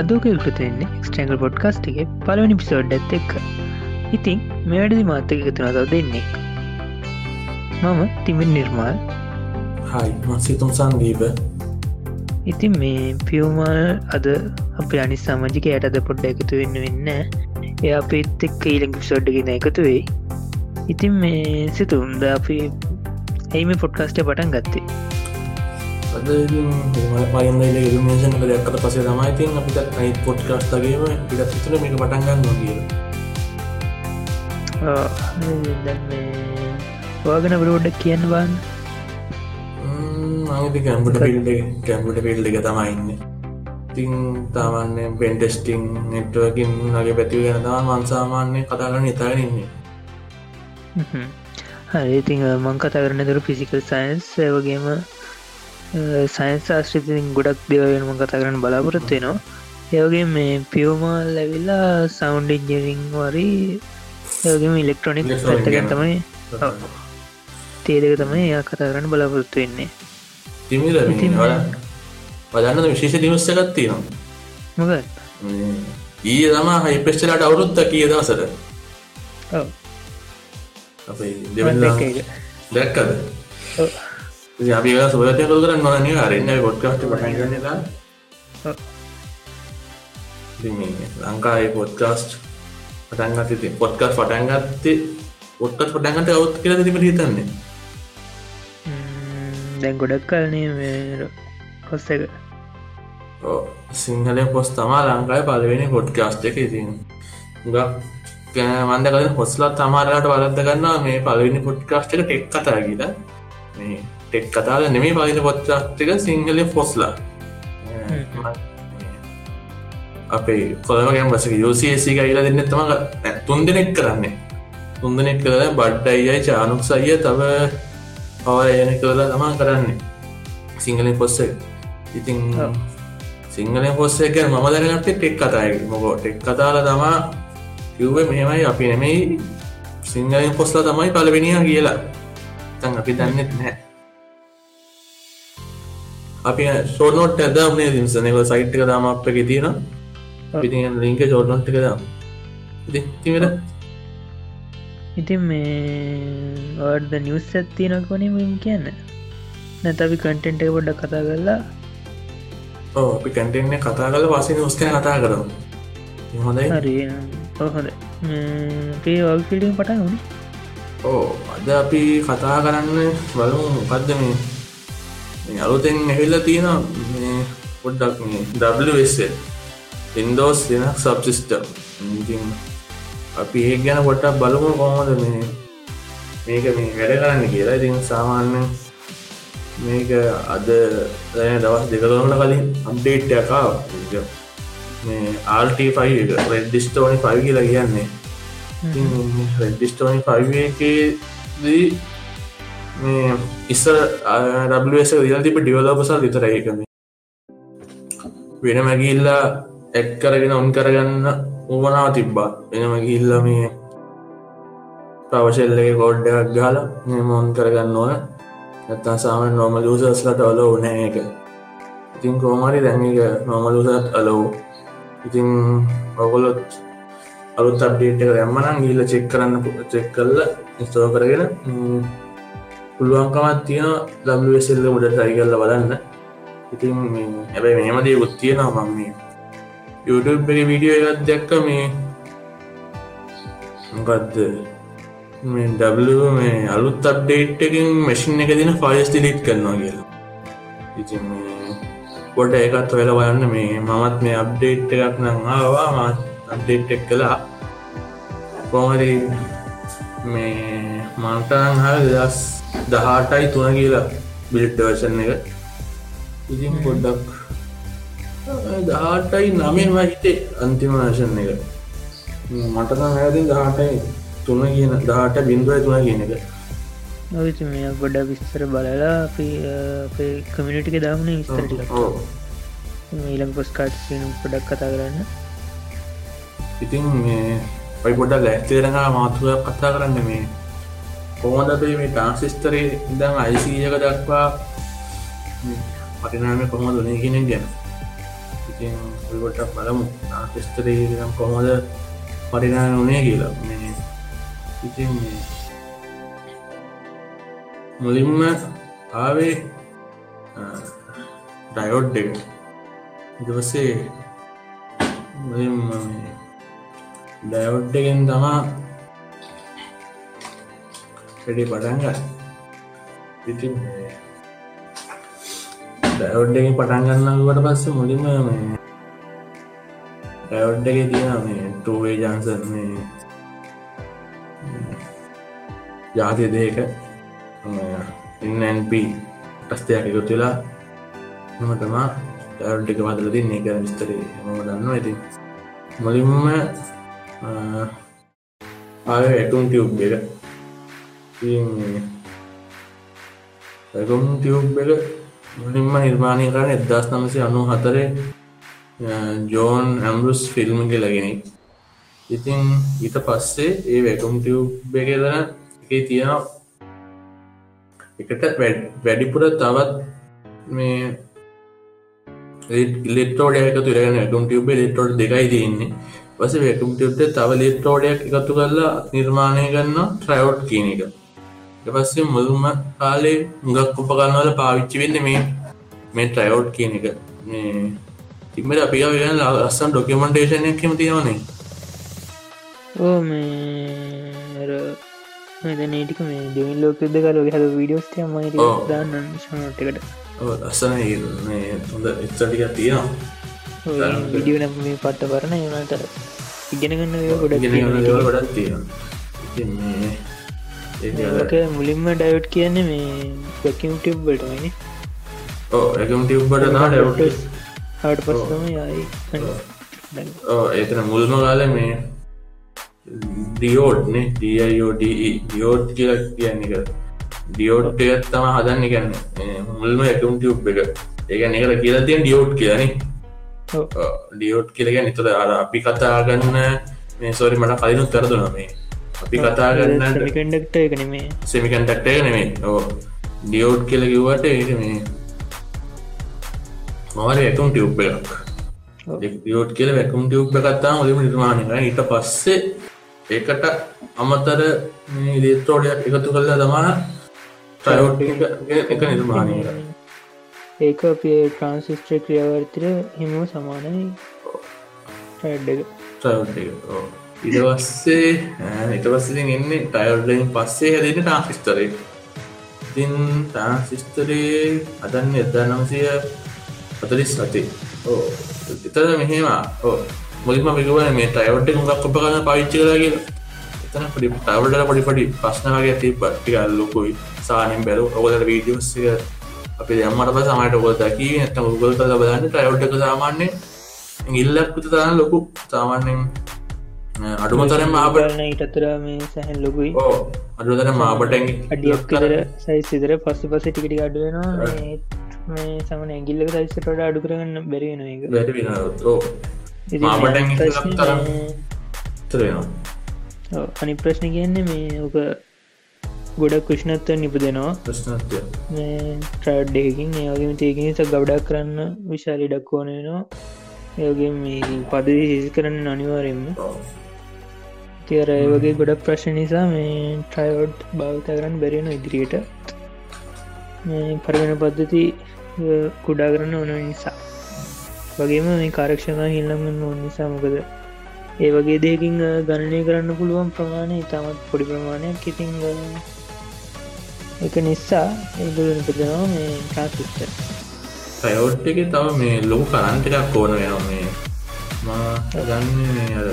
අදෝක යුතුතෙන්නේ ස්ටංගල් podcast එක පලවනි episode ඇත් එක්ක. ඉතිං මෙවැඩදි මාතක එකතුනතව දෙන්නේ මම තිමින් නිර්මාල් හයි මසිතුම් සංදීප. ඉතින් මේ පියවමල් අද අප අනි සමජික යට අද පොඩ්ඩ එකතු වෙන්න වෙන්න එය අපේත් එක්ක ඊලෙක් පිසෝඩ්ගෙන එකතු වෙයි. ඉතින් මේ සිතුම්ද අපි ඇයිම පොඩ්කාස්ට පටන් ගත්තේ අද පයන්ල ඉල්මේෂන් කළ එක්කට පසේ තමයිතින් අපිට අයි පොට්කාස්ටගේම පිටත් තුර මේක පටන්ගන්න නොගිය වාගෙන බරෝඩක් කියන්න බන්න මගති කැම්පට පිල්ඩ කැම්පට පිල්ඩ එක තමයින්න තින් තාමන්න පෙන්ටෙස්ටිං නෙට්වකින් නගේ පැතිව ගැන තම මන්සාමාන්‍ය කතාරන්න ඉතාරන්නේ හරිඉතිං මං කතා කරන තුර ෆිසිකල් සයින්ස් වගේම සයින්ස් ආශ්‍රිතින් ගොඩක් දෙවයෙනම කතා කරන්න බලාපොරොත්වෙනවා ඒවගේ මේ පියවමල් ලැවිල්ලා සෞන්් ඉන්ජරිං වරි ඒවගේම ඉලෙක්ට්‍රොනික් පැත්තක තමයි තේදක තමයි එයා කතා කරන්න බලාපොරොත්තු වෙන්නේ. වදන්න විශේෂ දිවස්සකත් තියෙනවා. මොක ඊය තමා හයිපෙස්ටලට අවුරුත්ත කිය දසර දැක්කද අපි සුවතය කල් කරන්න නොන අරන්න පොඩ්කාස්ට පටගන්නලා ලංකායි පොඩ්කාස්ට් පටන්ගත පොඩ්කස් පටන්ගත්තේ පොට්කස් පටන්ගට අවුත් කියල තිබට හිතන්නේ. දැන් ගොඩක් කලනේ කොස්ස එක. සිංහලය පොස් තමා ලංකායි පලවෙනි පොඩ්කාස්ට් එක ඉතින්. ගක් මන්ද කල හොස්ලත් තමාරට වලද ගන්න මේ පලවෙනි පොඩ්කාස්ට් එක ටෙක් කතා කියලා. මේ ටෙක් කතාල නෙමේ පලින පොච්චාස්ටික සිංහලය ෆොස්ලා අපේ කොළමගම් වසක යෝසිේසික ඉලා දෙන්න තම තුන් දෙනෙක් කරන්නේ. තුන් දෙනෙක් කර බඩ්ඩයියයි චානුක් සයිය තව පවයන කරලා තමා කරන්නේ. සිංහලෙන් පොස්ස ඉතින් සිංහලෙන් පොස්ස එක මම දැනගත්තේ ටෙක් කතාය මොකෝ ටෙක් කතාල තමා කිව්ව මෙහෙමයි අපි නෙමෙයි සිංහලෙන් පොස්ලා තමයි පලවෙනිහ කියලා. තන් අපි දන්නෙත් නෑ අපි ෂෝනොට් ඇද මේ දිසනක සයිට්ක දාම අප එක තියෙන පිති ලිංක ෂෝනොට්ක දම්. තිමට ඉතින් මේ වර්ද නිවස් ඇත්තිනක් වනේ මම කියන්න? නැත අපි කටෙන්ට එක පොඩ්ඩක් කතා කරලා? ඕ අපි කැන්ටෙන්නේ කතා කල පසේ නිස්කය කතා කරම. හොඳයි. හරි හොඳ පේ වල් ෆිල්ඩිම් පටන් වුණේ ඕ අද අපි කතා කරන්න බලමු මොකක්ද මේ අලුතෙන් ඇහිල්ල තියෙන පොඩ්ඩක් WS ඉන්දෝස් දෙනක් සබ්සිිස්ටම් අපි ඒ ගැන පොට්ටක් බලමු කොහොමද මේ මේක මේ වැඩ කරන්න කියලා. ඉතින් සාමාන්‍ය මේක අද දැන දවස් දෙකලොමට කලින් අම්ඩේට් එකා මේ RT5 එක රෙඩ්ඩිස්ටෝනි පයි කියලා කියන්නේ. රෙඩ්ඩිස්ටෝනි පයිකදී මේ ඉස්සර ස් දිල් තිබ ඩියවලපසා විතර ඒකම වෙන මැගිල්ලා එක් කරගෙන ඔන් කරගන්න උවනාව තිබ්බා. වෙනම ගිල්ල මේ ප්‍රවශල්ලගේ කෝඩ්ඩක් ගාල මොන් කරගන්න ඕන. ඇත්තා සාමෙන් නොම ලූසස්ලට ඔල ඕනෑ එක ඉතින් කෝමරි දැන් එක නොම ලූසත් අලව් ඉතින් ඔගොලොත් අලුත් අප්ඩේට රැම්මනම් ගිල්ල චෙක් කරන්න චෙක් කල්ල ස්තෝ කරගෙන පුළුවන්කමත් තියෙන දම්සල්ල උඩ ටයි කල්ල බලන්න. ඉතින් හැබැයි මෙහමදේ ගුත්තියෙනවා මං මේ YouTube එක වීඩියෝ එකත් දැක්ක මේ මොකක්ද මේ අලුත් අප්ඩේට් එකින් මැසින් එක දින ෆයිස් ලිට් කරනවා කියලා. ඉතින් පොඩ එකත් වෙල බලන්න මේ මමත් මේ අප්ඩේට් එකක් නම් ආවා මත් අප්ඩේට් එක් කලා කොමරි මේ මන්ටනං හ දස් දහටයි තුන කියලා බිලිට් වර්ෂන් එක. ඉතින් පොඩ්ඩක් දහටයි නමේම හිතේ අන්තිම වර්ෂන් එක. මටන හැතින් දහටයි තුන කියන දහට බින්දුව තුන කියන එක. නොවිති මේ ගොඩ විස්තර බලලා අපි කමිනිටික දාමන විස්තරටික ඊළඟ පොස්කාට් පොඩක් කතා කරන්න. ඉතින් මේ ඔයි පොඩක් ලැස්තේරඟා මාතුව කතා කරන්න මේ කොහොඳ අපේ මේ ට්‍රන්සිස්තරේ ඉදම් අයිසීයක දක්වා පටිනාම කොහොම දුනේ කෙනෙක් ගැන. ඉතින් ඔයිකොට බලමු ට්‍රන්සිස්තරේ නම් කොහොමද පරිනාම වනේ කියලා. මේ ඉතින් මුලින්ම ආවේ ඩයෝඩ් එක. ඉදවසේ මුලින්ම ඩයවඩ්ඩගෙන් තමා වැඩි පටන්ග ඉතින් ඩයවඩ්ඩගෙන් පටන්ගන්නවට පස්ස මුලින්ම මේ ඩයවඩ්ඩගේ තියෙන මේ ටෝවේ ජන්සන් මේ ජාතිය දෙක ඉන්නප ටස්තයක් එකතු වෙලා මම තමා ඩයවඩ් එක වදල දෙන්නේ. එක විස්තරේ මම දන්න ඇති මුලින්ම ආය ඇටුම් ටියුබ් එක. ඇකුම් ටියුබ් එක මුලින්ම නිර්මාණය කරන්න එදදාස් නමසය අනු හතරේ ජෝන් ඇම්රුස් ෆිල්ම් කියලගෙන ඉතින් ඊට පස්සේ ඒ වැකුම් ටියුබ් එක දන එක තියෙනවා එකට වැඩිපුර තවත් මේ ඉලෙක්ටෝඩ එකතු රගෙන ඇකුම් ටියුබ් ලෙටෝඩ් දෙකයි තියන්නේ. පස වැකුම් ටියුබ්ට තව ලෙක්ටෝඩයක් එකතු කරලා නිර්මාණය කරන්න ට්‍රයෝට් කියන එක. පස්සේ මුල්ම කාලේ ගක් උපකරන්නවල පාවිච්චි වෙන්න මේ මේ ට්‍රයෝට් කියන එක. තිබට අපි වෙන ලස්සන් ඩොකමන්ටේෂනයක් කෙම තියෙනවනේ. ඕ මේ නටික මේ දෙවිල් ලෝකද කල හ විඩියෝස්ටය මයි දන්න ශනටකට ලස්සන හොඳ එච්චටික තියෙනවා. විඩිය මේ පට්ට පරණ ඒනට ඉගෙනගන්න ගොඩ ගොඩක් තියෙනවා ඒක මුලින්ම ඩයිවට් කියන්නේ මේ පැකිම්ටිබ්බටමනි ඕ එකම් ටිබ්බට නා ඩවට පස්සම යයි ඒතන මුල්ම කාල මේ ඩියෝඩ්නේ ඩෝඩ ඩියෝඩ් කියල කියන්න එක ඩියෝට් එකත් තම හදන්න ගන්න මුල්ම එකම් ටියුබ් එක. ඒගැන එකට කියලා තියෙන් ඩියෝඩ් කියලන ඩියෝට් කියලග නිතද අර අපි කතාගන්න මේ සෝරි මට කලිනු කරදුන මේ අපි කතා කරන්න කඩක්ට එක නෙමේ සෙමිකන්ටක්ට එක නෙමේ ඕ ඩියෝඩ් කියල කිවට ඒක මේ මවර එකම් ටියුබ් එකක්. ඩියෝට් කියල වැකුම් ටියුබ් කත්තා මුලිම නිර්මාණය ඊට පස්සේ ඒකට අමතර දේත්‍රෝඩයක් එකතු කල්ලා තමා ට්‍රයෝට් එක නිර්මාණය ඒක අපේ ට්‍රන්සිස්ට්‍ර ක්‍රියවර්තිර හිම සමානයි ට්‍රඩ් ඉටවස්සේ ඉටවස්සිතින් එන්නේ ටයල්ඩින් පස්සේ හැදෙන ටාන්සිස්තරේ ඉතින් ටාන්සිස්තරේ අදන්න එදදා නම්සය අතලිස් සති ඕ එතද මෙහෙමා ඕ මුලිම පිකුවන මේ ටයවට් මුගක් කොප කන්න පවිච්චි කරගෙන එතන පඩි ටවල්ඩ පඩිපඩි ප්‍රශ්නගේ ඇති පට්ටිකල් ලොකුයි. සානෙන් බැලු ඔකදට වීඩියෝස්සික අපි දෙම්මට ප සමට ඔකො දකි ඇතම ගුගල් කල බලන්න ටයවට්ක සාමාන්‍ය ඉල්ලක්කුත තරන්න ලොකු සාමාන්‍යෙන් අඩුම තරම ආබරන ඉටතර මේ සැහැන් ලොකුයි අඩුතර මාබටැන් අඩියක් කර සයි සිදර පස්සු පස ටිකට අඩුවෙනවා මේ සමන ඇගිල්ලක සයිස්ට අඩු කරගන්න බැරිෙන එක තරෙනවා අනි ප්‍රශ්න කියන්නේ මේ ඕක ගොඩක් කෘෂ්ණත්ව නිපදෙනවා ට්‍රඩ්ඩයකින් ඒවගේම තේකිනිස ගවඩක් කරන්න විශාලි ඩක්කෝනනවා ඒගේ මේ පදවි හිසි කරන්න අනිවාරෙන්ම තියර ඒ වගේ ගොඩක් ප්‍රශ්න නිසා මේ ට්‍රයිවඩ් භාවිත කරන්න බැරෙන ඉදිරියට. මේ පරගෙන පද්ධති කුඩා කරන්න ඕන නිසා. වගේම මේ කාරක්ෂණ හිල්ලමන්න ඕන නිසා මොකද? ඒ වගේ දෙකින් ගණනය කරන්න පුළුවන් ප්‍රමාණය ඉතාමත් පොඩි ප්‍රමාණයක් ඉතිං එක නිසා ඒදුරන පදනවා මේ ට්‍රාසිස්ට ටයෝට් එක තව මේ ලොකු කරන්ටකක් ඕන වෙනවා මේ. මා ගන්න මේ අර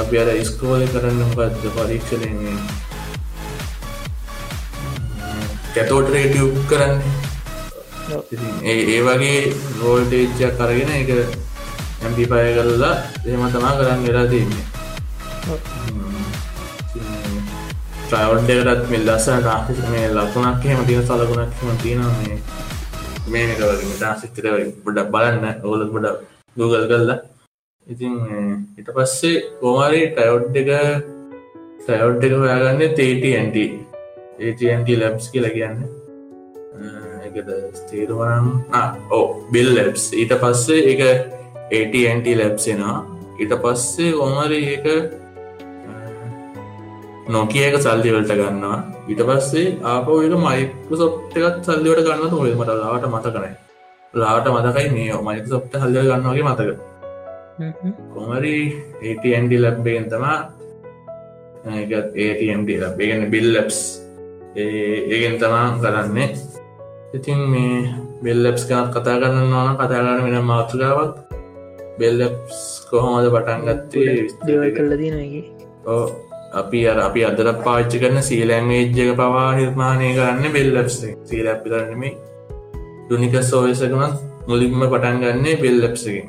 අපි අර ඉස්කෝල කරන්න මොකක්ද පරීක්ෂණය කැතෝට රේටිය් කරන්න. ඒ ඒ වගේ රෝල්ටේජ්ජක් කරගෙන එක ඇම්පිපය කරලා එම තමා කරන්න වෙලා තින්නේ ට්‍රවන්්ඩකටත් මෙල් දස්සන ටාෆිස් මේ ලකුණක් හෙම තින සලකුණක් හෙම තියෙනවා මේ. මේක වගේ ටාසිතර ගොඩක් බලන්න. ඕලත් ගොඩ ගූගල් කරලා. ඉතින් ඉට පස්සේ කෝමරි ටයවඩ් එක ටයවඩ් එක හොයාගන්න තේටන්ට ඒටන්ට ලැබ්ස් කියලා කියන්න. එකද ස්තේරුවනම් ඕ බිල් ලැබ්ස් ඊට පස්සේ එක ඒටන්ට ලැබ්සෙනවා ඊට පස්සේ ඔමරි ඒක නොකියක සල්ලිවලට ගන්නවා. ඊට පස්සේ ආපෝ එක මයික සොප්ටකත් සල්ලිවට ගන්න හොල් මට ලාට මත කරයි ලාට මතකයි මේ මයික සොප්ට හල්ල ගන්නවාගේ මතක. කොමරි ඒටන්ඩ ලැබ්බෙන් තමා ඒටන්ඩ ලැබේගන්න බිල් ලැබ්ස් ඒගෙන් තමා කරන්නේ. ඉතින් මේ බෙල්ලබ්ස් කනත් කතා කරන්න ඕන කතා කරන වෙන මාතුකාවක්. බෙල්ලබ්ස් කොහොමද පටන් ගත්තේ? දෙවල් කල්ල තිනගේ ඕ අපි අර අපි අදර පාච්චි කරන සීලෑන්වේජ්ජක පවා නිර්මාණය කරන්න බෙල්ලබ්ස් සීලැප්පි කරන්නමේ දුනික සෝයසකමත් මුලින්ම පටන් ගන්නේ බෙල්ලබ්සකින්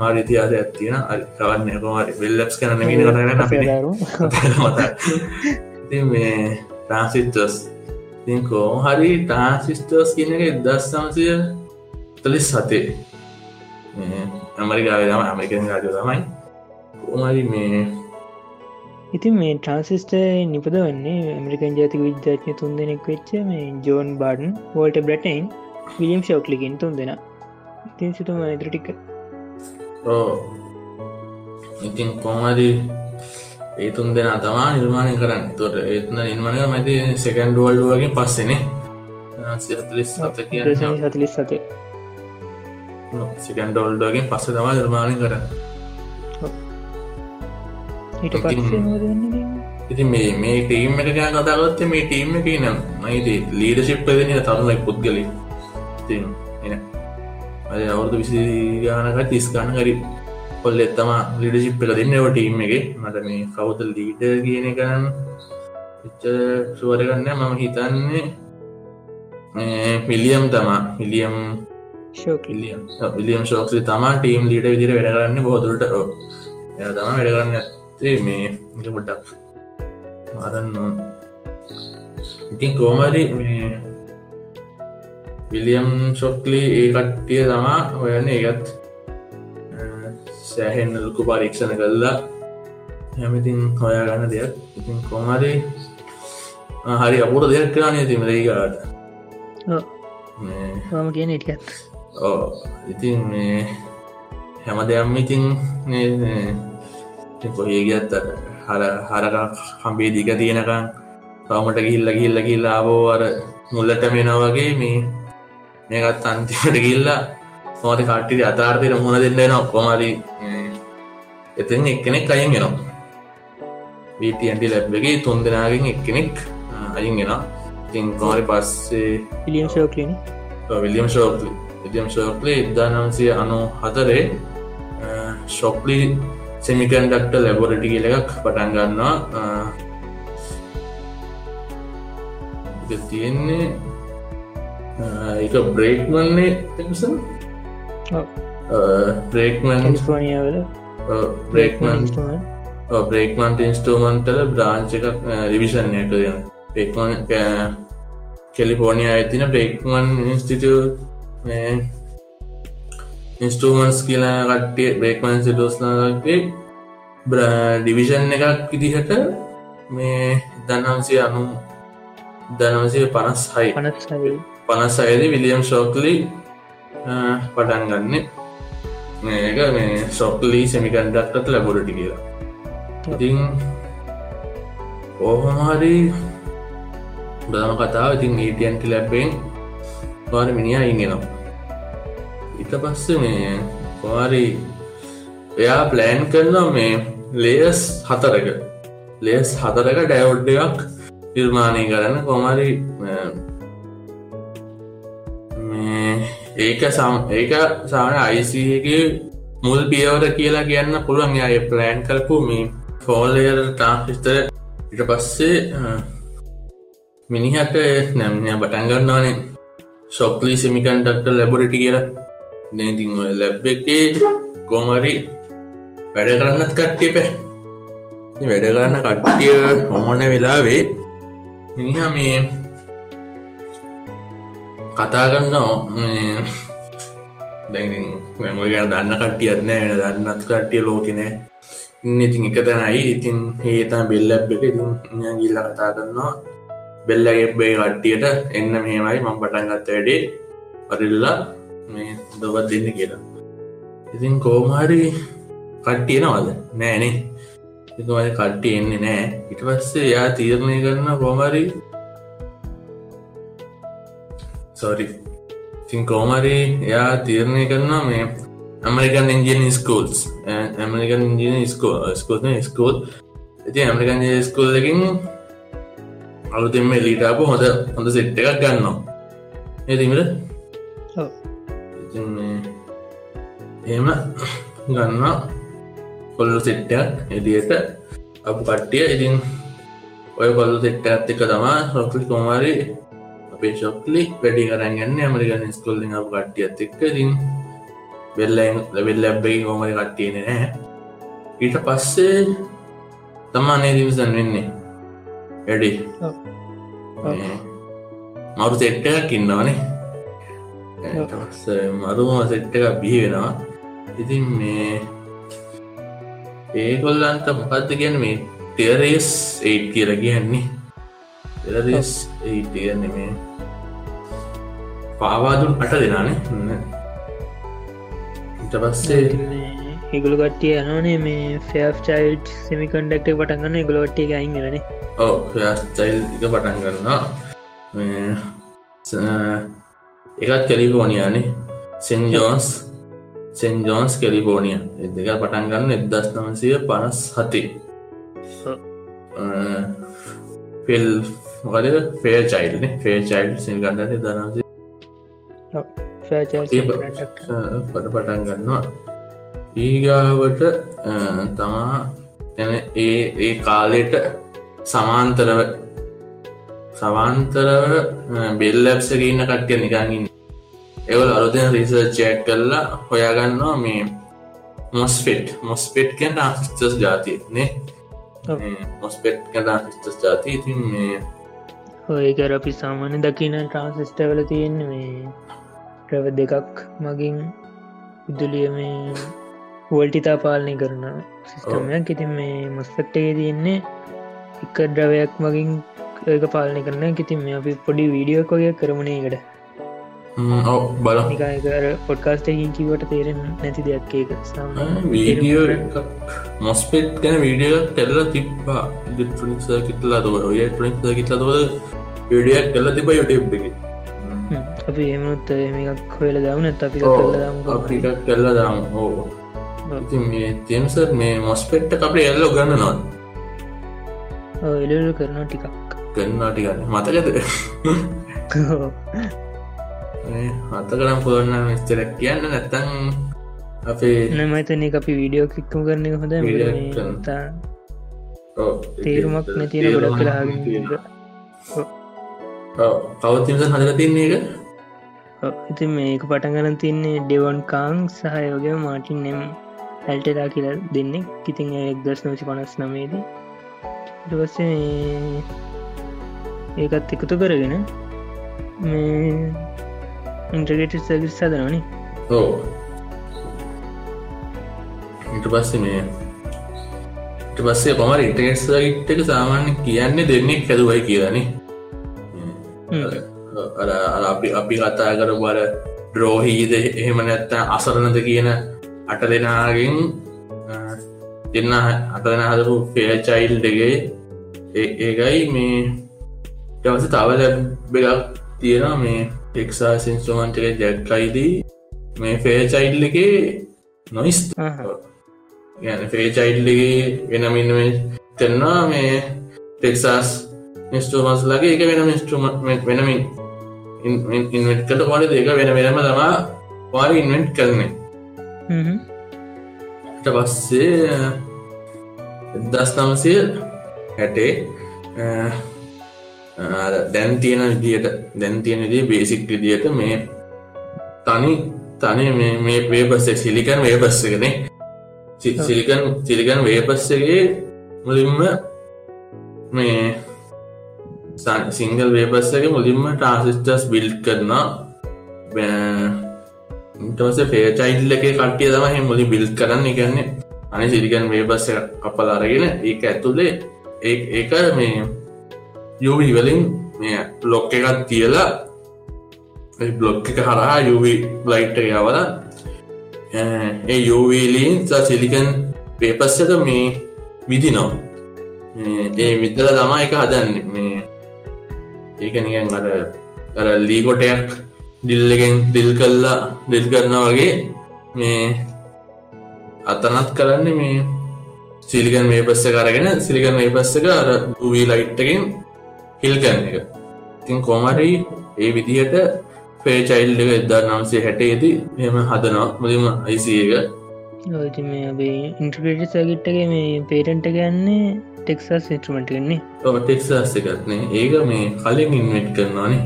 මාර ඉතියාද ඇත්තින කවන්න කොමරි බෙල්ලබ්ස් කරන මීන කරන ඉති මේ ට්‍රන්සිිටස් තිකෝ හරි ට්‍රන්සිිස්ටර්ස් කියන එක එදස් සමසය තලිස් සතේ ඇමරිකාව තම ඇමරිකන් රාජ තමයි. ඕමරි මේ ඉතින් මේ ට්‍රන්සිස්ට නිපද වන්නේ ඇමරිකන් ජාතික විද්‍යාඥ තුන් දෙනෙක් වෙච්ච මේ ජෝන් බාඩන් වෝල්ට බ්‍රටයින් විලියම් ශෝක්ලිකින් තුන් දෙෙන. ඉතින් සිතුම ඉදිර ටික ඕ ඉතින් කොමරි ඒ තුන් දෙෙන තමා නිර්මාණය කරන්න. තොට ඒත්න නිර්මාණය මැති සෙකන්ඩ වල්ඩුවගේ පස්සෙනේ. සිලිස් සත කිය සතිලිස් සතේ සිකන්ඩෝල්ඩෝගෙන් පස්ස තමා නිර්මාණය පස්සේ ඉති මේ මේ ටීම් එක ගැන කතාගත්ත මේ ටීම් එක නම් මයිති ලීඩ ශිප්පදන තරුණයි පුද්ගල ති අද අවුරදු විසි ගානක තිස් ගන්න හරි කොල්ල එත්තම ලිඩ ශිප් එක දෙන්න ටීම් එක. මට මේ කවුත ලීඩ කියන එච්ච සුවරගන්න මම හිතන්නේ පිලියම් තමා. පිලියම් ශෝකිලියම් විලියම් ශෝක්ෂි තමා ටීම් ලීට විදිර වැඩගරන්න බොහතුරට එය තම වැඩගරන්න ඇත්තේ මේ පොඩ්ඩක් අරන්න ඉතින් කෝමරි මේ විලියම් ශොක්ලි ඒ කට්ටිය තමා ඔයන්න ඒගත් සෑහෙන් ලොකු පරීක්ෂණ කල්ලා හැමිතින් හොයා ගන්න දෙයක්. ඉතින් කොමරි හරි අපුර දෙයක් කරනේ තිමරයිකාට මම කියන ඉටියත් ඕ ඉතින් මේ හැම දෙයක්ම ඉතින් කොහේ ගත් හර හරක කම්බේ දික තියෙනකං පවමට ගිල්ල ගිල්ල කිල්ලා ආබෝ අර මුල්ලට මෙනා වගේ මේ මේකත් අන්තිමට ගිල්ලා මෝද කට්ටි අතාර්තයට මුණ දෙන්න න ඔක්කොමරි එතන් එක්කෙනෙක් අයෙන් ගෙනවා වීටන්ටි ලැබ්බගේ තුන් දෙනාගෙන් එක්කෙනෙක් අයින් ගෙන තින් කොමරි පස්සේ පිලියම් ශෝකලින විලියම් ශෝක්ලි විලියම් ශෝක්ලි ඉදදා නම්සය අනු හතරේ ශොක්ලි සෙමිකන්ඩක්ට ලැබොරටි කියල එකක් පටන් ගන්නවා. තියෙන්නේ එක බ්‍රේක්මන්නේ එසන් බ්‍රේක්මන් ස්පනියාවල බ්‍රේක්මන් බ්‍රේක්මන්ට ඉන්ස්ටෝමන්ටල බ්‍රාංච එකක් රිවිෂන්ය කරන බ්‍රේක්මන් කෙලිෆෝනිය ඇතින බ්‍රේක්මන් ඉන්ස්ටිටිය ඉන්ස්ටමන්ස් කියලා කට්ටිය බ්‍රේක්මන් සිටෝස්නාගේ ඩිවිෂන් එකක් ඉදිහට මේ දන්හන්සේ අනු දනවසේ පනස් හයි. පනස් අයද විලියම් ශෝක්ලි පටන් ගන්න. මේක මේ ශොක්ලී සෙමිකන්ඩක්ටත් ලැබොරටි කියලා. ඉතින් ඕහමහරි බදම කතාව ඉතින් ඒටන්ට ලැබෙන් පාර මිනිා ඉගෙනවා ඉත පස්ස මේ පාරි එයා ප්ලෑන් කරනවා මේ ලේස් හතරක. ලේස් හතරක ඩැවොඩ් එකක් නිර්මාණය කරන්න. කොමරි ඒක සම් ඒක සාන අයිසගේ මුල් පියවර කියලා කියන්න පුළුවන්. අය ප්ලෑන් කල්පු මේ ෆෝල්ලර් ටාන්ස්ිස්තර ඉට පස්සේ මිනිහට නැම්ය පටන්ගන්නවානේ ශොක්ලි සිමිකන්ටක්ට ලැබොරිටි කියලා. නතින් ලැබ් එකේ කෝමරි වැඩ කරන්නත් කට්ටිය පැ. වැඩ කරන්න කට්ටිය හොමොන වෙලාවේ මිනිහ මේ කතා කරන්න දැ ගැන දන්න කටියත් නෑ දන්නත් කට්ටිය ලෝකනෑ ඉන්න ඉතින් එක තැනයි. ඉතින් ඒතා බෙල්ලබ් එක ඉතින් ගිල්ල කතා කරන්නවා බෙල්ලගෙබ්බේ කට්ටියට එන්න මේමයි මං පටන්ගත්ත වැඩේ. පරිල්ලා මේ දොවත් දෙන්න කියලා. ඉතින් කෝමහරි කට්ටියනවද නෑනේ. එකමයි කට්ටිය එන්නේ නෑ. ඉට පස්සේ යා තීරණය කරන්න කෝමරි සොරි තින් කෝමරි එයා තීරණය කරනවා මේ ඇමරිකන් ඉන්ජියන ස්කූල්ස් ඇමරිකන් ඉන්ජින ස්කෝ ස්කෝන ස්කෝල් ඇති ඇමරිකන් ස්කූල්ලකින් අලුතින්ම එලිටාපු හොඳ හොඳ සෙට් එකක් ගන්නවා. ඒතිමට එහෙම ගන්නවා. කොල්ලු සෙට්ටයක් එලියට අප කට්ටිය. ඉතින් ඔය කොල්ලු සෙට්ට ඇත්ත එක තමා රොක්ලි කොමාරි අපේ ශොක්ලි වැඩි කරගන්න ඇමරිකන් ස්කොල්ලින් අප කට්ටියත් එක්ක. ඉතින් වෙල්ල ලැබෙල් ලැබ්බයි හෝමරි කට්ටියන නෑ ඊට පස්සේ තමා නේ දිවිසන් වෙන්නේ. වැඩි. මරු සෙට්ටයක් ඉන්නවනේ. මරුම සෙට්ට එක බිහි වෙනවා. ඉතින් මේ ඒගොල්ලන්ට මොකක්ද ගැන මේ ටෙරේස් ඒට් කියල කියන්නේ ටෙරස් ඒට කියන්නේ මේ පාවාදුන් අට දෙනානේ? ඉට පස්සේ ඒගුළු කට්ටිය යනනේ මේ ෆෙෆ් චයිල්් සෙමිකන්ඩක්ට පටන්ගන්න ගොලොට්ටිය අයිගරන ඕ ෆස්ටයිල් එක පටන් කරන්නා එකත් කැලිෆෝනියානේ. Saint Johns Saint Johns California. දෙක පටන්ගන්න එදස් නමසය පනස් හති. ෆෙල් මොකද ෆේ චයිල්න ෆේ චයිල් සිල් ගන්නට. දනසේ පට පටන් ගන්නවා. ඊගාවට තමා එන ඒ ඒ කාලෙට සමාන්තරව සවාන්තරව බෙල්ලැප්සගන්න කට්ටිය නිකාගන්න එවල් අලුතෙන රිසර්ච්චයක් කරලා හොයාගන්නවා මේ මොස්පෙට් මොස්පෙට් කැන් ආස්ටස් ජාතියනේ මොස්පෙට් කැන ආස්ටස් ජාති ඉතින් මේ ඔයකර අපි සාමාන්‍ය දකින ට්‍රන්සිස්ටවල තියෙන මේ ප්‍රව දෙකක් මගින් විදුලිය මේ වෝල්ටිතා පාලනය කරන සිස්ටමයක් ඉතින් මේ මොස්පෙක්ටේ තියෙන්නේ එක ද්‍රවයක් මගින් ඒක පාලනය කරන. ඉතින් මේ අපි පොඩි වීඩියෝක් වගේ කරමණයකට බල පොඩ්කාස්ටකින් කිවට තේරෙන් නැති දෙයක් ඒක. වීඩියෝ මොස්පෙට් ගැන වීඩියෝ කෙල්ල තිබ්බා. ලිට්‍රනික් කිටලා තුව ඔය ටනික් කිටලා තුව විඩියක් කෙල්ල තිබ යුටබ් එක. අපි එමනුත් මේකක් හොල දවන අපි අපික් කෙල්ල දම්. හෝ ඉති මේ මොස්පෙට්ට අපේ එල්ලෝ ගන්න නොත් එලලු කරනවා ටිකක්. ගන්නාටි ගන්න මතකද හත කරම් පුළන්න විස්තරක් කියන්න නැත්තං අපේ නමතන අපි වීඩියෝ කික්කම කරන හොඳ තේරුමක් නැතින ගොඩක් කලා පවතිමස හදර තින්නේ එක ඉති මේක පටගන තින්නේ ඩෙවන් කාං සහයෝගය මාටින් නෙම් ඇල්ටලා කියලා දෙන්නේ. කිතින් එක් දස් නෝචි පනස් නමේදී ඉටවස්සේ ඒකත් එකතු කරගෙන මේ ඉන්ට්‍රගේට සර්විස් සදනනි ඕ ඉට පස්සේ මේ ඉට පස්සේ පමර ඉටගෙට් සයිට් එක සාමාන්‍ය කියන්නේ දෙන්නෙක් හැදුවයි කියලනේ අපි අපි කතා කර බල ද්‍රෝහීද එහෙම නැත්ත අසරණද කියන අට දෙනාගෙන් දෙන්න අට දෙෙන හදපු ෆේචයිල් දෙගේ ඒකයි මේ ටවස තව ලැබ්බෙක් තියෙනවා මේ ටෙක්සා සින්ස්ටමන්ටක ජැක්කයිදී මේ ෆේචයිල්ල එක නොයිස් ගැන ෆේචයිල්ලගේ වෙනමින්න කරන්නා මේ ටෙක්සාස් මිස්ටමස් ලගේ එක වෙන මිස්ටමට වෙනමින් ඉන්වෙට්කට පොඩි දෙක වෙන වෙනම තමා පාරි ඉන්වෙන්ට් කරන්නේ. පස්සේ දස් නමසය හැටේ දැන් තියෙන විදියට දැන් තියෙන විදිිය බේසික් විදියට මේ තනි තනි මේ වේපස්ස සිලිකන් වේපස්සකනේ සිලිකන් සිලිකන් වේපස්සගේ මුලින්ම මේ සිංගල් වේපස්සගේ මුලින්ම ට්‍රන්සිස්ටර්ස් බිල්් කරනවා. ඉටවස පේචයිල්ල එක කටිය තමයි මුලි බිල් කරන්න. එකන්නේ අනි සිරිකන් වේබස්ස කපල අරගෙන ඒක ඇතුළේ ඒක මේ යුවි වලින් මේ බ්ලොක් එකත් තියලා බ්ලොක් එක හරහා යුවි ලයිට් යවල ඒ යුවීලීන් සිලිකන් පේපස්සක මේ විදි නො ඒ විදල තමා එක හදන්න. මේ ඒක නිකන් අර අර ලීකොටයක් දිල්ලගෙන් දිල් කල්ලා දිල් කරන වගේ මේ අතනත් කරන්න මේ සිලිකන් මේ පස්ස කරගෙන සිලිකන් මේ පස්සක අර වී ලයිට්ටකින් හිල් කරන එක ඉතින් කොමරි ඒ විදිහට පේචයිල්ඩ එදදා නම්සේ හැටේති මෙම හදනවා. මුලිම අයිසිය එක. ඔති මේ අපේ ඉන්ට්‍රපේට සගිට්ටගේ මේ පේටන්ට ගන්නේ ටෙක්සස් ඉන්ට්‍රමට ගන්නේ ඔ ටෙක්සස් එකත්නේ ඒක මේ කලින් ඉන්වෙට් කරනවානේ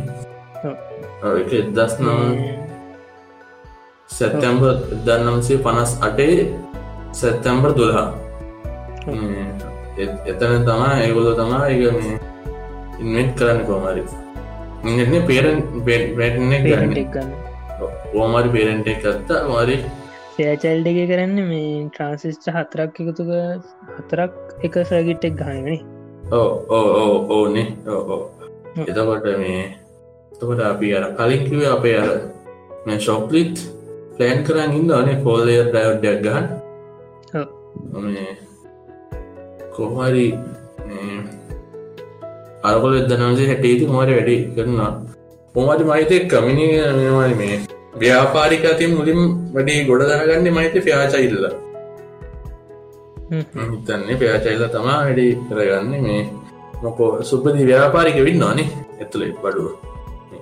එදස් නම් සැත්තැම්බ දන්නම්සේ පනස් අටේ සැත්තැම්බර් දුළහා. එතන තමා ඒගොල තමා එක මේ ඉන්වෙට් කරන්න කොමරි ඉන්න පේරන් වැටන ගන්න. ඕමරි පේරෙන්ට කත්තා මාරි සෑචල්ඩ එක කරන්න මේ ට්‍රන්සිස්ට හතරක් එකතුක හතරක් එක සැගිට්ටෙක් ගහනනි ඕ ඕ ඕනේ ඕ එතකොට මේ තකොට අපි අර කලින්කිව අපේ අර ශොප්ලිත් ප්ලෑන් කරන්න ඉන්න අනේ පෝලය ඩයව්ඩයක් ගහන් කොහරි අරකොල එදනසේ හැටේති මට වැඩි කරනවා. පොමට මහිතය කමිනි මේවාන මේ. ව්‍යාපාරික අතින් මුලින් වැඩි ගොඩ දරගන්න මහිත ප්‍යාචයිල්ල හිතන්නේ ප්‍යාචයිල්ල තමා වැඩි කරගන්න මේ. මොකෝ සුපදි ව්‍යාපාරික වින්න නේ ඇතුළේ බඩුව.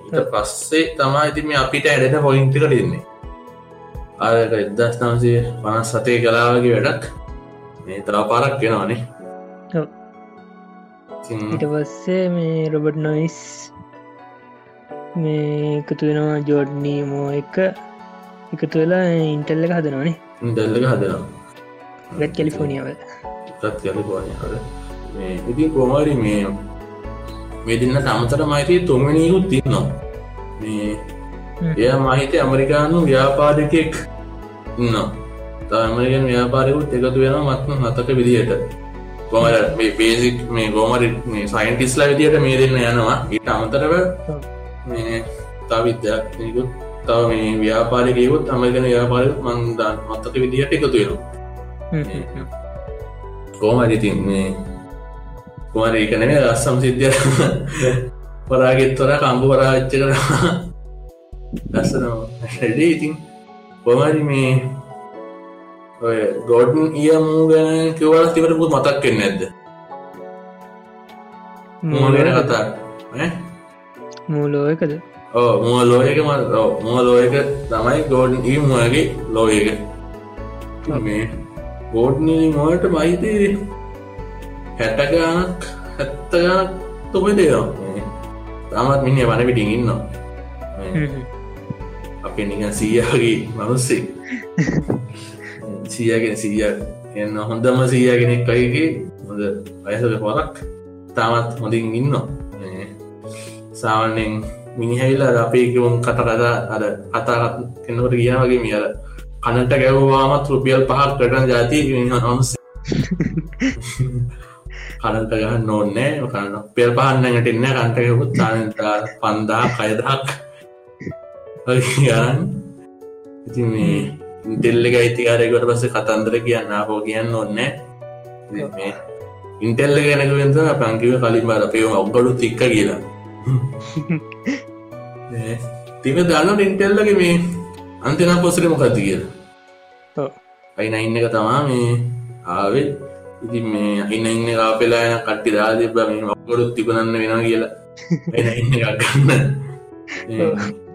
ඊට පස්සේ තමා ඉති මේ අපිට ඇඩෙන පොයින්ටි කරන්නේ ආයක එදස් නම්සේ පනස් සතේ කලාවගේ වැඩක්. මේ තරා පාරක් වෙනවානේ ඊට පස්සේ මේ රොබට් නොයිස් මේ එකතු වෙනවා ජෝඩ්නී මෝ එක එකතු වෙලා ඉන්ටල්ල එක හදනවානේ ඉන්ටල්ල එක හදනවා ගත් කැලිෆෝනිියාව ගත් කැලිෆෝනිියාව මේ ඉතින් කොමරි මේ මේ දෙන්න තමතර මයිතය තුන්වැනියකුත් තින්නවා මේ එය මහිත ඇමරිකානු ව්‍යාපාදකෙක් ඉන්න තමරිකන් ව්‍යාපාරයකුත් එකතු වෙන මත්ම හතක විදිහට කොමර මේ බේසික් මේ ගෝමරි මේ සයින්ටිස්ලා විදිහට මේ දෙන්න යනවා. ඊට අමතරව මේ තවිද්‍යක්කුත් තව මේ ව්‍යාපාරිකයකුත් අමරිකන ව්‍යාපාර මන්දාන් මත්තක විදිහට එකතු වෙනවා. කෝමරිතින් මේ කුමර ඒකනම රස්සම් සිද්ධිය පරාගෙත්තොර කම්බු පරාච්ච කර ලස්සනවා හැඩේ ඉතින් කොමරි මේ ගෝඩන් ඊය මූ ගැන කිවල තිවරපු මතක් කෙන්න ඇද මූගෙන කතා. මූලෝ එකද ඕ මුව ලෝයක ම මුව ලෝයක තමයි ගෝඩන් ඊ මුවගේ ලෝයක මේ ගෝඩ්නී මෝට මයිතේ හැටගානක් හැත්තගානක් තුම දේනවා. තමත් මිනි වන පිටින් ඉන්න අපේ නිකන් සීයාගේ මනුස්සේ සීයගෙන සීය එන්න හොඳම සීයගෙනෙක් අයිගේ හොඳ අයසක පොරක් තාමත් හොඳින් ඉන්න සාවන්නෙන් මිනිහැල්ල අපේකවුම් කට කතා අද කතාත් කෙන්නකට කියන වගේ මියල කනට ගැවවාමත් රුපියල් පහක් කටන ජාති හොන්ස කනට ගහන්න නොන්නෑ කන්න පෙල් පහන්නඟට එන්න කන්ටයකුත් තානතා පන්දා කයදක් ගන්න ඉති මේ ඉන්ටෙල්ල ගයිතිකාරයකට පස කතන්දර කියන්න හෝ කියන්න ඔන්න ඉන්ටෙල්ල ගැනකවෙන්ත පංකිව කලින් බර පේම ඔක්ගඩු තික්ක කියලා. තික දන්න ඉන්ටෙල්ලගේ මේ අන්තින පොසට මොකක්ති කියලා? අයින ඉන්න එක තමා මේ ආවෙ. ඉති මේ අයින්න ඉන්න කාපෙලා යන කට්ටි තිබ මේ ඔක්ගොඩුත් තිබනන්න වෙන කියලා. ඉන්න ගන්න.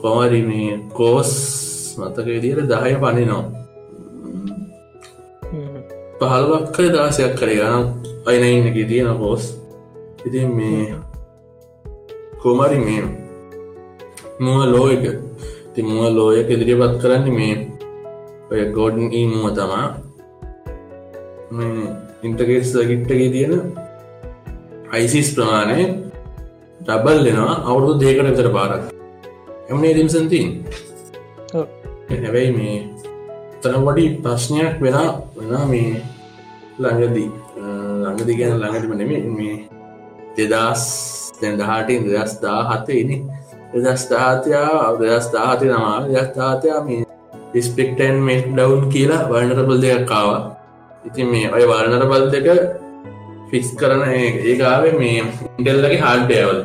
කොමරි මේ කෝස් මතක විදියට දහය පනිනවා. පහල්වක් කර දාසයක් කරේ ගනම් අයින ඉන්නක තියෙන පෝස් ඉතින් මේ කොමරි මේ මුව ලෝ එක ති මුව ලෝයක ඉදිරිපත් කරන්න මේ ඔය ගෝඩන් ඊ මුව තමා. ඉන්ටගේට් සගිට්ටගේ තියෙන අයිසිස් ප්‍රමාණය ඩබල් දෙෙනවා අවුරුදු දේකට විතර පාරක් එමනේ දිම්සන්තින් හැබැයි මේ තන වඩි ප්‍රශ්නයක් වෙලා වෙන මේ ළඟදී. ළඟදි ගැන ළඟටම නෙම මේ දෙදස් දැන්දහටින් දෙදස් දා හතේනි දෙදස් දාහතයා දෙදස් දාහතය තමා දෙදස් දාතයා මේ ස්පෙක්ටන් මෙක් ඩවන්් කියලා වර්ණරබල් දෙයක් කාවා ඉතින් මේ ඔය වර්ණරබල් දෙක ෆික්ස් කරන ඒකාවේ මේ ඉන්ටෙල්ලගේ හාඩ්ඩයවල්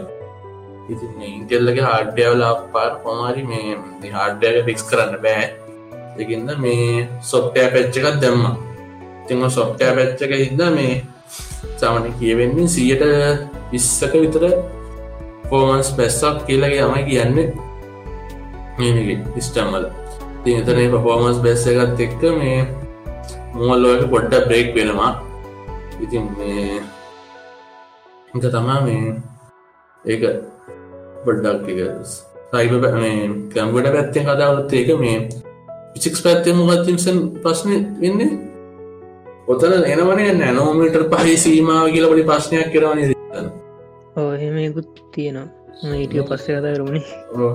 ඉන්ටෙල්ලගේ හාඩ්ඩයවල පාර පොමාරි මේ හාඩ්ඩයක ෆික්ස් කරන්න බෑ. එකන්න මේ සොප්ටය පැච්චකත් දැම්ම. තිම සොප්ටය පැච්චක හිද මේ සාමන කියවෙන්නේ සියට විස්සක විතර පෝමන්ස් පැස්සක් කියලගේ යමයි කියන්නේ. මේගේ ඉස්ටම්මල තිතනේ පෆෝමන්ස් බැස්ස එකත් එක්ක මේ මුවල්ලෝක පොඩ්ඩ බ්‍රේක් වෙනවා. ඉතින් මේ එක තමා මේ ඒක පොඩ්ඩක් සයිබ කැම්බට පැත්තෙන් කතාවත් ඒක මේ පිසික්ස් පැත්තේ මුගත්තිම්සන් ප්‍රශ්නය වෙන්නේ. ඔතන එනවනේ නැනෝමීටර් පහහි සීමාව කියලපටි ප්‍රශ්නයක් කරවන ඔහෙමකුත් තියෙනවා. ඊටිය පස්සේ කතා කරුණේ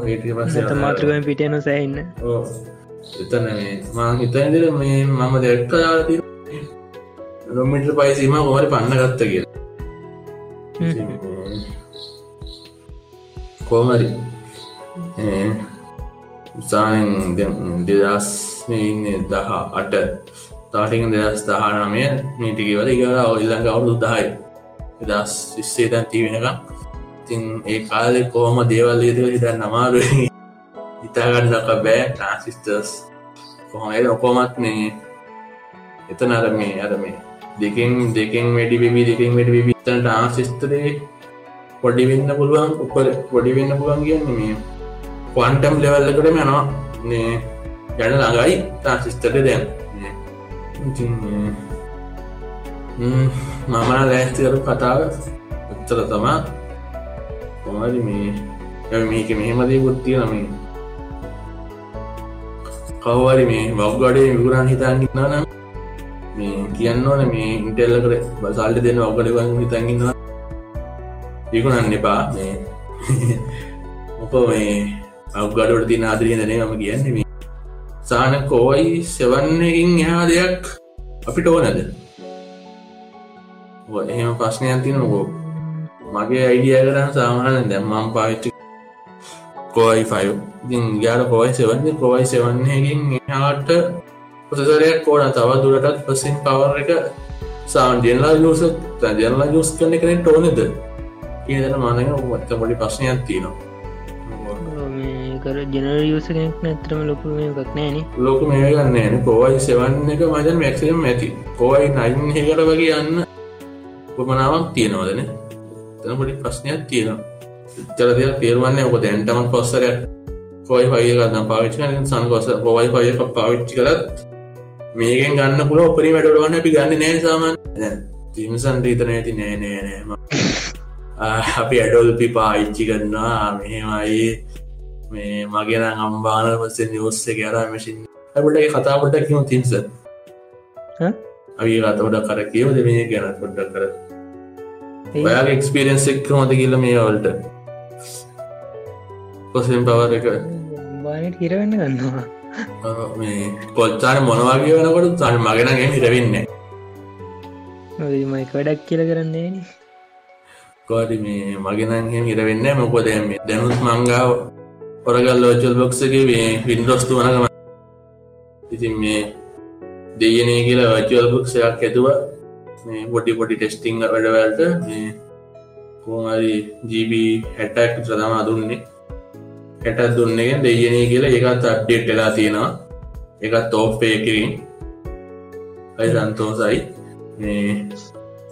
ඒටිය පස්ස මාතෘකම පිටයන සෑඉන්න එතන මා හිතන්දර මේ මම දෙක්ක යාති නොමිට පයිසීම කොමරි පන්න ගත්ත කිය කෝමරි උසානෙන් දෙදස් ඉන්න දහ අට තාටික දෙදස් දහනමය මීටිකවල ඉගල ඔල්ලඟ අවුදු දහයි. දස් විස්සේ තැන් ති වෙනකම් තින් ඒ කාලෙ කොහොම දේවල් ඒදක හිත නමාරු හිතාගන්න දක බෑ. ට්‍රන්සිිස්ටර්ස් කොහොම ඔකොමත් මේ එතන අර මේ අර මේ දෙකින් දෙකින් වැඩි බිබි දෙකින් වැඩි විතන් ට්‍රන්සිස්තරේ පොඩි වෙන්න පුළුවන් උපර පොඩි වෙන්න පුළුවන් කියන්න මේ කොන්ටම් ලෙවල්ලකට යනවා. නේ ගැන ළඟයි ට්‍රන්සිස්ටට දැන්. මමන ලෑස්තිකරු කතාව උත්තර තමා කොමරි මේ මේක මෙහෙමදී ගොත්තිය නමේ කව්වරි මේ වව්ගඩේ විගුරන් හිතාගන්න නම් මේ කියන්න ඕන මේ ඉන්ටෙල්ල කර බසල්ට දෙන්න ඔගඩවන් හිතගන්නවා විකුණන්න එපා. මේ මොකෝ මේ අවගඩට තින ආදරියදනේ මම කියන්න මේ සාන කෝයි සෙවන්නකින් එහා දෙයක් අපිට ඕනද? එහෙම ප්‍රශ්නයක් තිනකෝ මගේ අයිඩිය කරන්න සාමාන දැම්මම් පාච්චි කෝයි ෆයි ඉතින් ගයාට කෝයි සෙවන්නේ? කෝයි සෙවන්නේකින් එහාට ප්‍රසරයක් කෝන තව දුරටත් පසින් පවර එක සාන් ජෙනලා යස ජනලා යස් කරන කෙනෙට ඕනෙද? කියදන මානක ඔත්ත පොඩි ප්‍රශ්නයක් තියනවා. කර ජනර යස කෙනෙක් ඇතරම ලොකු එකක් නෑන. ලෝක මේ ගන්න කෝවයි සෙවන්න එක මජන් මැක්සිම් ඇති. කෝයි නයින් හෙකට වගේ යන්න උපමනාවක් තියෙනවාදන තන පොඩි ප්‍රශ්නයක් තියෙනවා. චර දෙයක් තේරුවන්න ඔක දැන්ටම පොස්සර කොයි පයගන්න පාවිච්චි සංකොස පොවයි පයක පාවිච්චි කරත් මේකෙන් ගන්න පුල ඔපරි වැඩටවන්න අපි ගන්න නෑ සාමන් තිමසන් රීතන ඇති. නෑ නෑනෑම අපි ඇඩොල්පි පාවිච්චි කරන්නවා මෙහෙමයි. මේ මගෙන අම්බාන පස්සේ නිවස්ස කර මසින් ඇබට කතාපොට කිම තින්ස අපි අතවඩ කර කියවද මේ ගැන පොඩ්ඩක් කර ඔයාගේ එක්ස්පිරෙන්ස් එක් හොද කියල මේ වල්ට. කොසෙන් පවර එක. හිරවෙන්න ගන්නවා. මේ කොච්චාන මොනවාගේ වනකොට තන් මගෙනගේ හිරවෙන්න මයික වැඩක් කියල කරන්නේ කෝඩි මේ මගෙනන් හිරවෙන්න මොකොද දැනුත් මංගාව ඔරගල් ලෝචල් බොක්සගේ මේ වින්ඩෝස්තු වනගම ඉතින් මේ දෙයනේ කියලා වචල් බොක්ෂයක් ඇතුව මේ පොඩි පොඩි ටෙස්ටිං වැඩවලට මේ කෝමරි ජීබ හැටක් සදමා දුන්නේ. හැටත් දුන්නගෙන් දෙයනේ කියලා ඒකත් අඩ්ඩේට් වෙලා තියෙනවා. එකත් තෝප්පයකිරින් අයි සන්තෝසයි. මේ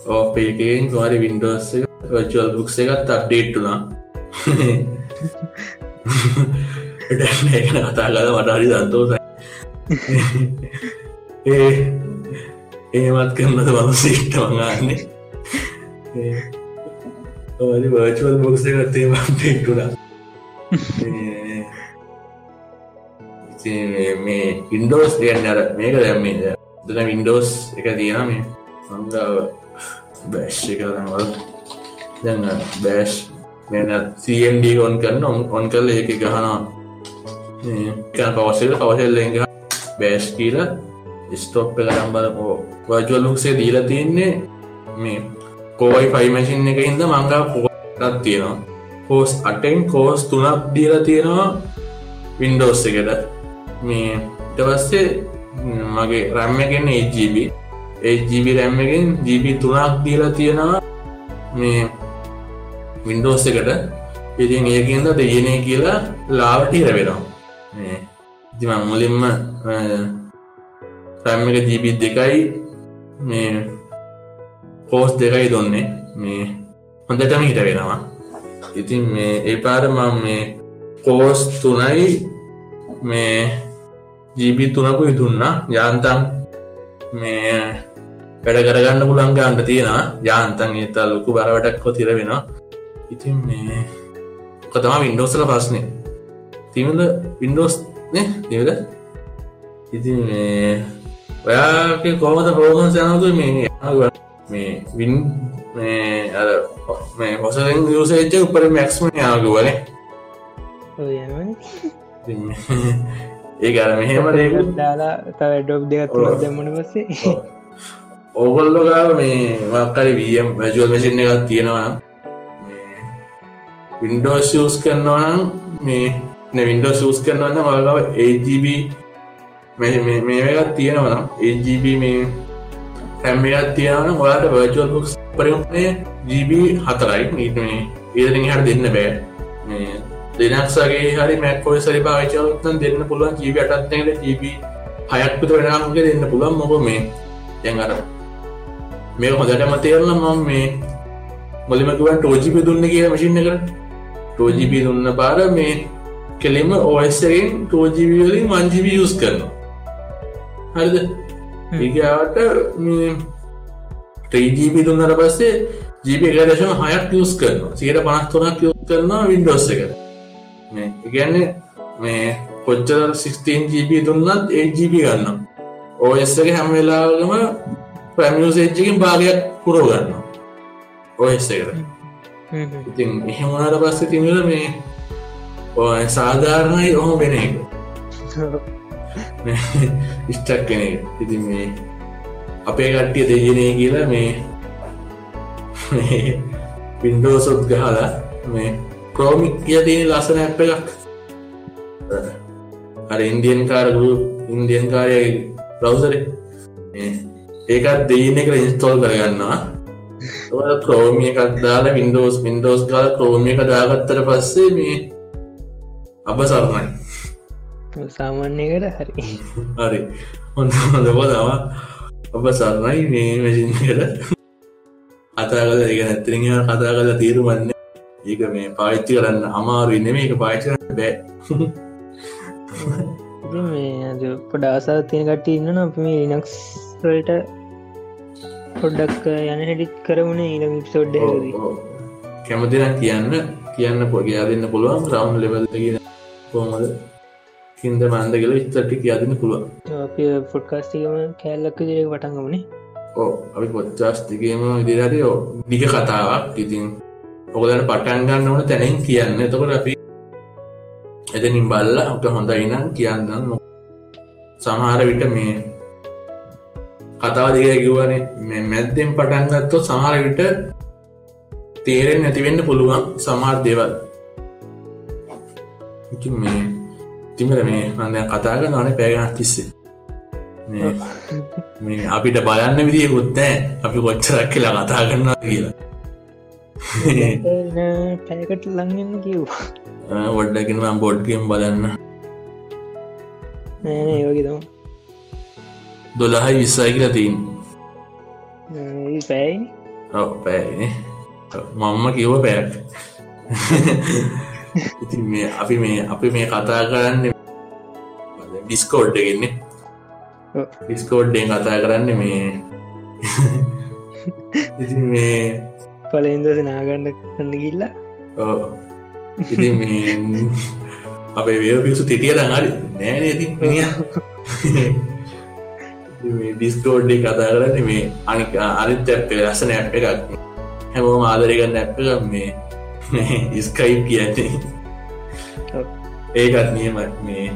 ඕපේකෙන් තුමාරි වින්ඩෝස් වචල් බුක්ස එකත් අඩ්ඩේට්ටුනා ඒකන කතා කල වටහරි සන්තෝසයි ඒ ඒමත් කරන්නද මම සිට වගන්නේ වර්චුවල් බොක්ස ගත්තේ පෙක්ටුනා මේ ඉන්ඩෝස් තියන්න අර මේක දැම්මේ දන වින්ඩෝස් එක තියෙන මේ. සංගාව බෑශ් එක වල් දැන්න බෑශ් සම්ඩ ඔොන් කරන්න ඔොන් කරල එක ගහනවා. පවසල් පවසල් එග බෑශ් කියල ස්ටොප් කරම් බලපෝ. වජුවල්ලුක්සේ දීලා තියන්නේ මේ කෝවයි ෆයිමසින් එක හිද මංගා පොටත් තියෙනවා. කෝස් අටෙන් කෝස් තුනක් දීලා තියෙනවා වින්ඩෝස් එකට. මේ ඉටවස්සේ මගේ රැම්මගෙන් ඒජීබ ඒජීබ රැම්මගෙන් ජීබ තුනක් දීලා තියෙනවා. මේ වින්ඩෝස් එකට. ඉතින් ඒකින්ද දෙයනේ කියලා ලාවට හිරවෙනවා ඉතිම මුලින්ම රැම්ම එක ජීබි දෙකයි මේ පෝස් දෙකයි දොන්නේ. මේ හොඳටම හිට වෙනවා. ඉතින් මේ ඒ පාර මම මේ කෝස් තුනයි මේ ජීබි තුනකු ඉතුන්නා යාන්තන් මේ වැඩ කරගන්න පුළන්ග අන්ට තියෙනවා යාන්තන් ඒතා ලොකු බරවටක්කො තිර වෙනවා. ඉතින් මේ කතම වින්ඩෝසල පස්නය තිමද වින්ඩෝස් නිවද ඉතින් මේ ඔයාගේ කොමත පෝගන් යනතු මේ මේ වින් මේ අර මේ හොසෙන් යසේච්ච උපර මැක්ස්ම යාගවල ඒ අර මෙහෙම දාලා තව ඩොබ් දෙගත් දැමන පස්සේ. ඕගොල්ලො ගාව මේ මක්කරි වම් වැජුවල් මසින් එකක් තියෙනවා වින්ඩෝ ෂස් කරනවනම් මේ වින්ඩෝ ෂස් කරනවන්න මල්ගව AGB මේකත් තියෙනවනම් AGB මේ හැම්මයක් තියෙනවන ඔයාට වර්චුවල් බුක්ස් පරිමේ ජීබ හතරයි. මීට මේ ඒදරින් හට දෙන්න බෑ. දෙනක්සගේ හරි මැක්කෝය සරි පාචවත්තන් දෙන්න පුළුවන් ජීබ අටත්නකට ජීබ හයක්පත වෙනගේ දෙන්න පුළුවන්. මොක මේ යන් අර මේ හොඳටම තේරල මම මේ මොලිමකුවන් ටෝජිපි දුන්න කිය මසින්න කර ටෝජිපි දුන්න පාර මේ කෙලෙම ඕස්සගෙන් ටෝජිවිවලින් මංජිවි යුස් කරනවා. හරිද? ඒගාවට ට්‍රීජීපි දුන්නට පස්සේ ජීප එක දශම හයක් යස් කරනවා. සියට පනස්තුනක් යස් කරනවා වින්ඩෝස් එක ඉගැන්නේ මේ කොච්චර 16 ජීප දුන්නත් ඒජීප ගන්න ඕස්සක හැම වෙලාගම ප්‍රමියසේච්චකින් භාගයක් පුරෝ ගන්න ඔයස්ස එකට ඉතින් එහෙමනාට පස්ස තිමල මේ ඔය සාධාරණයි ඔහොම වෙන එක. ඉස්ටක් කෙනෙ ඉතින් මේ අපේ කට්ටිය දෙයනේ කියලා මේ පින්ඩෝසොත් ගහලා මේ ක්‍රෝමික් කිය තියෙන ලසන ඇප් එකක්. අර ඉන්දියන් කාරගු ඉන්දියන් කාරය බ්‍රවසර ඒකත් දෙයන එක ඉන්ස්තෝල් කරගන්නවා. ක්‍රෝමිය එකක් දාලා වින්ඩෝස් වින්ඩෝස් කාල ක්‍රෝමිය එක දාගත්තර පස්සේ මේ අබ සරණයි සාමාන්‍යකට හරි. හරි. හොඳ හොඳ දවා ඔබ සරණයි මේ මැසින්කට කතා කල එක නැත්තරිය කතා කල තීරුවන්න ඒක මේ පාච්චි කරන්න අමාරු ඉන්න මේක පාච්චි කරන්න බෑ. මේ පොඩ ආසා තියෙන කට ඉන්න අප මේ ලිනක්ස් වලට පොඩ්ඩක් යන හැඩිත් කරමුණ ඊළඟ සොඩ්ඩ කැමතිනම් කියන්න කියන්න පොගේ දෙන්න පුළුවන් රවන්් ලෙවල් කොමද හින්ද මන්ද කියල විස්තරටි කියදන්න පුළුවන්. පොඩ්කාස්ටිකම කෑල්ලක් දිරක පටන්ගමනේ ඕ අපි පොච්චාස්තිකම විදිරටයෝ දිග කතාවක්. ඉතින් ඔකලට පටන්ගන්න ඕන තැනෙන් කියන්න. එතකොට අපි එතනින් බල්ල අපට හොඳයිනම් කියන්න සමහර විට මේ කතාව දෙක කිව්වනේ මැද්දෙන් පටන්ගත්තො සමාරවිට තේරෙන් නැතිවෙන්න පුළුවන් සමාර් දෙවල්. මේ තිමර මේ හඳ කතාග නන පැගනක් තිස්සේ. මේ අපිට බලන්න විදිිය ගොත්තෑ අපි කොච්චරක් කියලා කතා කරන්න කියලා. පැකට ලඟන්න කිව් වඩ්ඩකිෙනවා බොඩ්ගම් බලන්න. නෑන යෝගිතම් 12යි විස්සයි කියලා තින් පැයි ඔව පැයි මම්ම කිව්ව පැයක්. ඉති මේ අපි මේ අපි මේ කතා කරන්න ඩිස්කෝඩ්ඩගෙන්නේ ඩිස්කෝඩ්ඩෙන් කතා කරන්න මේ මේ පලෙන්දස නාගන්න කන්න කිල්ලා ඕ ඉති මේ අපේ වේෝ පිසු තිටිය දඟරි නෑන ඉති ඩිස්කෝඩ්ඩි කතා කරන්න මේ අනික අනිත් ඇප්පේ ලස්සන ඇප් එකක්. හැමෝම ආදරගන්න ඇප් එක මේ ඉස්කයිප් කියන්නේ. ඒකත් නියම මේ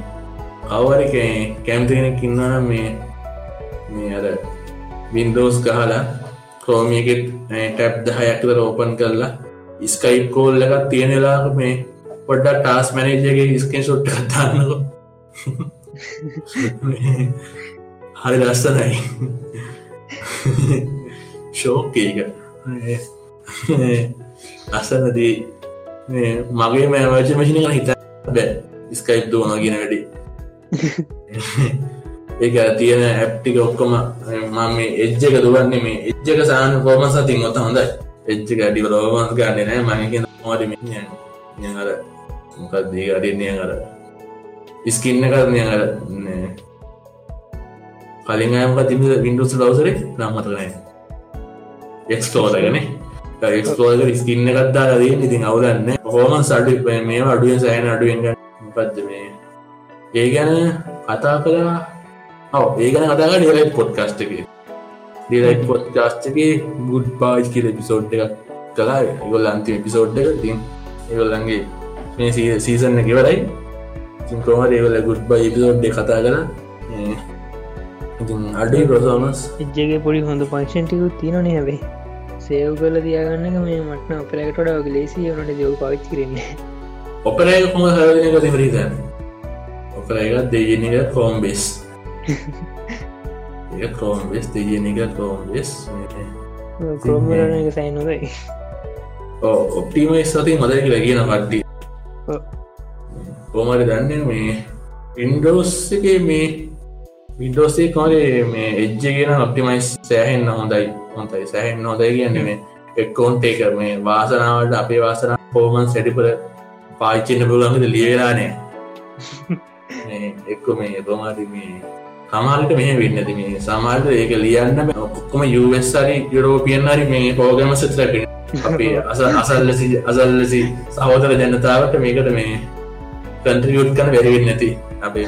කවරි කැම්තිෙනෙක් ඉන්නනම් මේ මේ අර වින්දෝස් ගහලා ක්‍රෝමියගෙත් ටැප් දහ ඇක්තර ඕපන් කරලා ස්කයිප් කෝල් එකත් තියෙනලාක මේ පොඩ්ඩ ටාස් මැනේජගේ ස්කෙන් සොට් කතාන්නක හරි ලස්සනයි ශෝකක අසනදී මගේ මෑවච මශින කන හිත බෑ. ස්කයිප් දුවන ගෙන වැඩි. ඒක තියෙන ඇප්ටික ඔක්කොම මම එජ්ජක දුවන්නේ මේ එජ්ජක සාන කෝම සතින් ඔොත හොඳයි. එච්චක අඩි රෝමන්ස් ගන්න නෑ. මනක මට මෙ අර මොකක්දී අඩන්නේ අර ඉස්කින්න කරනය අර කලින් අයමක තිබ විින්ඩුස් ලවසර නම්මතනය එක්ස්ටෝලගන එක්ස්ටෝල ස්කින්න කත්දා දී ඉතින් අවුලන්න හෝම සඩි මේ අඩුවෙන් සෑන අඩුවෙන් පත්ද මේ? ඒ ගැන කතා කලා ඔව ඒ ගැන කතාග ඩලයි පොඩ්කස්ටක ඩලයි පොඩ්කාස්ටගේ ගුඩ් පාජ් කියල පිසෝඩ් එකක් කලා ගොල් අන්තිම පිසෝඩ් එක. තින් ඒගොල්ලන්ගේ මේ සීසන්න ගෙවරයි සිංකෝම ඒවල ගුඩ් බයි පිසෝඩ් කතා කලා අඩි ප්‍රසෝමස් එජ්ජගේ පොඩි හොඳ පංක්ෂන්ටිකුත් තියනන හැබේ සේව් කල තියාගන්න මේ මටන අපරෑකටොඩ වගේ ලේසි වනට දෙව පවිච් කරන්නේ ඔපරය කොම හරක තිමරීතන්න ඔපරයක දෙයනික කෝම් බෙස් ඒ කෝම් වෙස් දෙයනික කෝම් වෙස් ක්‍රෝම සයිනොදයි ඔප්ටිම සති මදර කියලා කියන පට්ටි කෝමරි දන්න මේ ඉන්ඩෝස් එක මේ විඩෝසේ කොලේ මේ එජ්ජගෙන ඔප්ටිමයිස් සෑහෙන්න්න හොඳයි. හොඳයි. සෑහෙන් නොදයි කියන්නේ එක්කෝන්ට එක මේ වාසනාවට අපේ වාසන පෝමන් සැටිපල පාච්චන්න පුලන්ගද ලියවෙලානෑ එක්ක මේ තෝමාට මේ සමාලට මෙහ වෙන්නති මේ සමාල්ට ඒක ලියන්න ඔක්කොම යුවස්සරි යුරෝපියන් හරි මේ පෝගම සත්ලට අපේ අස අසල්ලසි අසල්ලසි සහෝදර ජනතාවට මේකට මේ කන්ට්‍රියුට් කන වැරවෙන්න නැති අපේ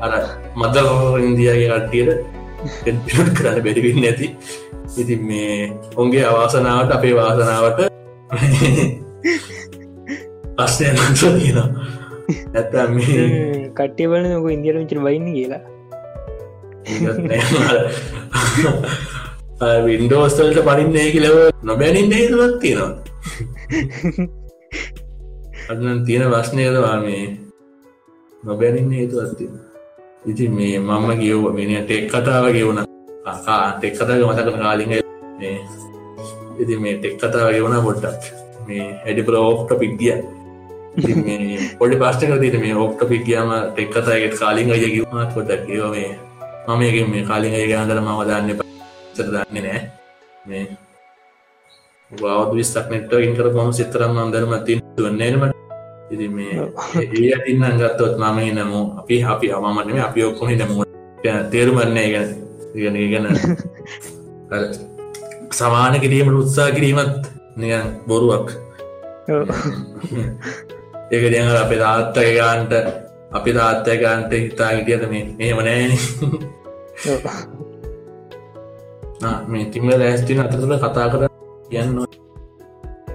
අර මද ඉන්දියගේ කට්ටියට කරන්න බැරිවින්න නැති. ඉති මේ ඔන්ගේ අවාසනාවට අපේ වාසනාවට පස්නය නන්සෝ තියෙනවා. ඇත්ත මේ කට්ටේ බලන නොක ඉදිර විචර බයින්න කියලා. වින්ඩෝස්තලට පනින්නේ කියලව නොබැනින්න හේතුවත් තියෙනවා. අන්න තියෙන වස්නයදවා මේ නොබැනින්න හේතුවත් තියෙන ඉති මේ මම්ම කියව මෙන ටෙක් කතාව ගෙවුණ ටෙක් කතාග මතකන කාලිග ඉති මේ ටෙක් කතාව ගෙවුණ පොඩ්ඩක්. මේ ඇඩි ප්‍රෝක්ට පික්ගිය පොඩි පස්ටක තින මේ ඔක්ට පික්ගයාම ටෙක් කතායගෙත් කාලින් අය කිවමත් පොඩක් කියව මේ. මමයකින් මේ කාලින් අය ගහන්දර මව දන්න සර දන්නේ නෑ. මේ බෞද් විස්තක් නෙට්ට ඉන්කර කොම සිතරම් අන්දරම තින් වන්නේනමට ඉති මේ ඒ අතින්න අගත්තොත් මම නමු අපි අපි අමමනම අපි ඔක්කොම නමු තේරුමන්නේ ගැන ඉගෙන ඉගෙන සමාන කිරීමට උත්සා කිරීමත් නියන් බොරුවක්. ඒක දියඟ අපේ තාත්තක ගාන්ට අපි තාත්තය ගාන්ට හිතා හිටියද මේ මෙහෙම නෑන. මේ තිම ලෑස්ටින අතතුළ කතා කර කියන්න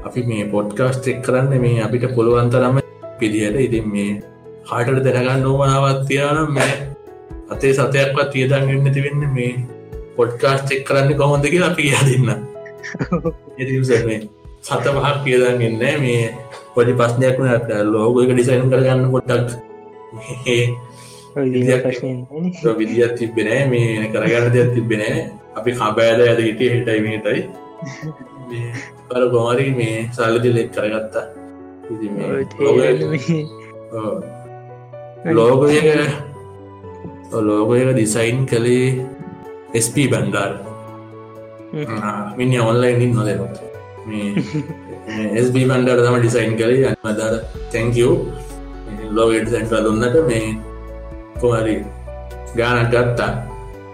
අපි මේ පොඩ්කාස්ට් එක් කරන්න මේ අපිට පුළුවන්තරම පිදියට ඉතින් මේ හාටට දැනගන්න ඕමනාවත්තියානම් මේ අතේ සතයක්වත් තියදන්ගන්න තිවෙන්න මේ පොඩ්කාස්ට් එක් කරන්න කොහොඳක අපි කියා දෙන්න. එතිසන්නේ සත පහක් කියදන්ගන්න මේ පොඩි පස්නයක් වුණට ලෝග එක ඩිසයින් කරගන්න පොට්ටක් විදිියත් තිබෙනෑ මේ කරගන්න දෙයක් තිබෙනෑ අපි කබෑල ඇද හිටිය හිටයිමටයි කර කොමරි මේ සල්ලදි ලෙක් කරගත්තා. ලෝගය ලෝගයක දිසයින් කළේ ස්ප බැන්ඩාර් මිනි ඔන්ලයින්ින් නොදෙනොත් ස්බ බන්ඩර තම ඩිසයින් කරේ අමදර තැංකෝ ලෝගට සැන්ට දුන්නට මේ කොහරි ගානක් ගත්තා.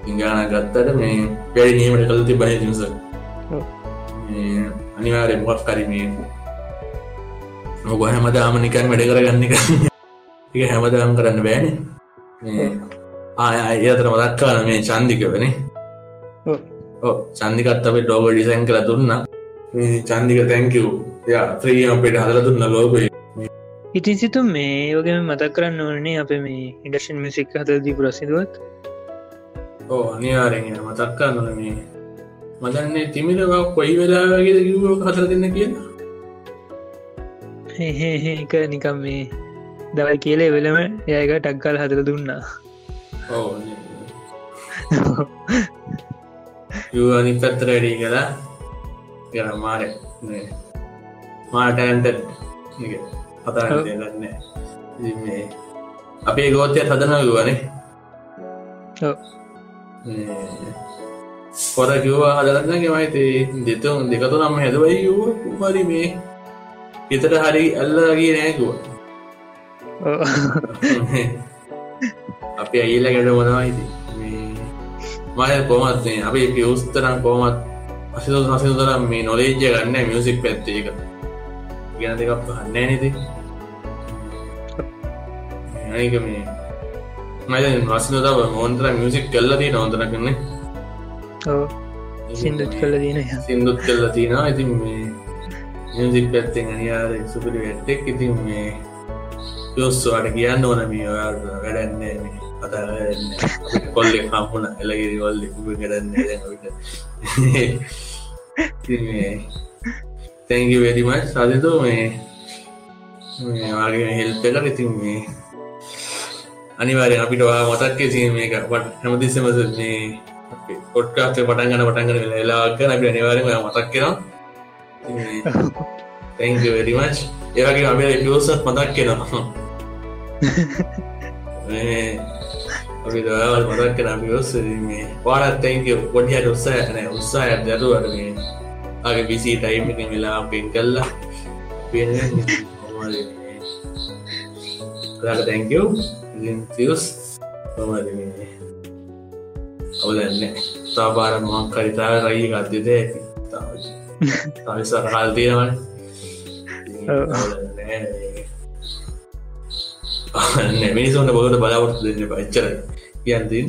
ඉගාන ගත්තට මේ පැඩි නීමට කළ තිබන තිස අනිවාරය මොක් කරීමේ. නොග හැමදාම නිකන් වැඩ කරගන්න එක. හැමදාම් කරන්න බෑන. ආය අතර මදක්කාන මේ චන්දික වනේ චන්දිකත් අපේ ඩෝග ඩිසයින් කළ දුන්න. චන්දික තැංකව් ය ත්‍රී අපට හදල දුන්න ලෝබයි ඉතින් සිතු මේ යෝගම මතක් කරන්න ඕනේ අප මේ ඉඩක්ෂන් මිසික් හතදී පුරසිදුවත් ඕ අනිවාරෙන් මතක් කරන්න මේ මදන්නේ තිමිරවා කොයි වෙලාගේ කිවෝ හතර දෙන්න කියලා? එක නිකම් මේ දවල් කියලේ වෙලම යක ටක්කල් හතර දුන්නා. ඕ යූ අනි පත්තර වැඩී කලා ගැන මාර මාටන්ට කතා දන්න. අපේ ගෝතය හදන වනේ පොර කිව්වා හදරන්නගේ මයිති දෙතුන් දෙකතු නම් හැදවයි වූ පරි මේ හිතට හරි අල්ලගේ නෑකුව අපි අයිල්ල ගැඩ මොනවයිති මය කොමත්නේ අපේ පියවස්තරම් කොමත් අසිතු හසිතු තරම් මේ නොලේජ්ජ ගන්න මියසික් පැත්තේක ගැන දෙකක් පහන්නෑ නති අනික මේ මයි වසින තව මොන්තර මියසික් කල්ලදී නොන්තර කරන්නේ සිින්දුත් කල දන සිින්දුත් කල්ල තියෙනවා ඉතින් මේ මියසික් පැත්තෙන් අනියාර සුපිරි වැට්ටෙක් ඉතින් මේ යොස්සවාට කියන්න ඕන මේ ඔයාට වැඩන්නේ කතා කොල්ලෙ හම්පුන එලගිරි වල්ලෙ කරන්න. තැන්ගි වැඩිමයි සාධතු මේ වගේ හෙල්ප කල ඉතින් මේ අනිවාරය අපිට වා මතක්කේ සීම එක පට හැමතිස්සම මේ පොට්කාස්ේ පටන්ගන පටන්ගන වෙලාගන්න අපි අනිවාරය මතක් කෙනවා තැන්ග වැඩිමච් ඒවගේ අපේ ියෝසත් මතක් කෙනවා අපි දවල් මතක් කෙන අපි ඔස්ස මේ පාඩත් තැන්ක පොඩියට උත්සාහන උත්සාහ දරුවට මේ අගේ විසි ටයිම් එක වෙලා පෙන් කල්ලා පෙන් තැංකෝ තිස් අවදන්න තාපාර මං කරිතා රයි ගත්්‍යද තවිසර හල් තියෙනවන. මිනිසුන්ට බොකට බලාවට දෙන්න පච්චර කියන්ති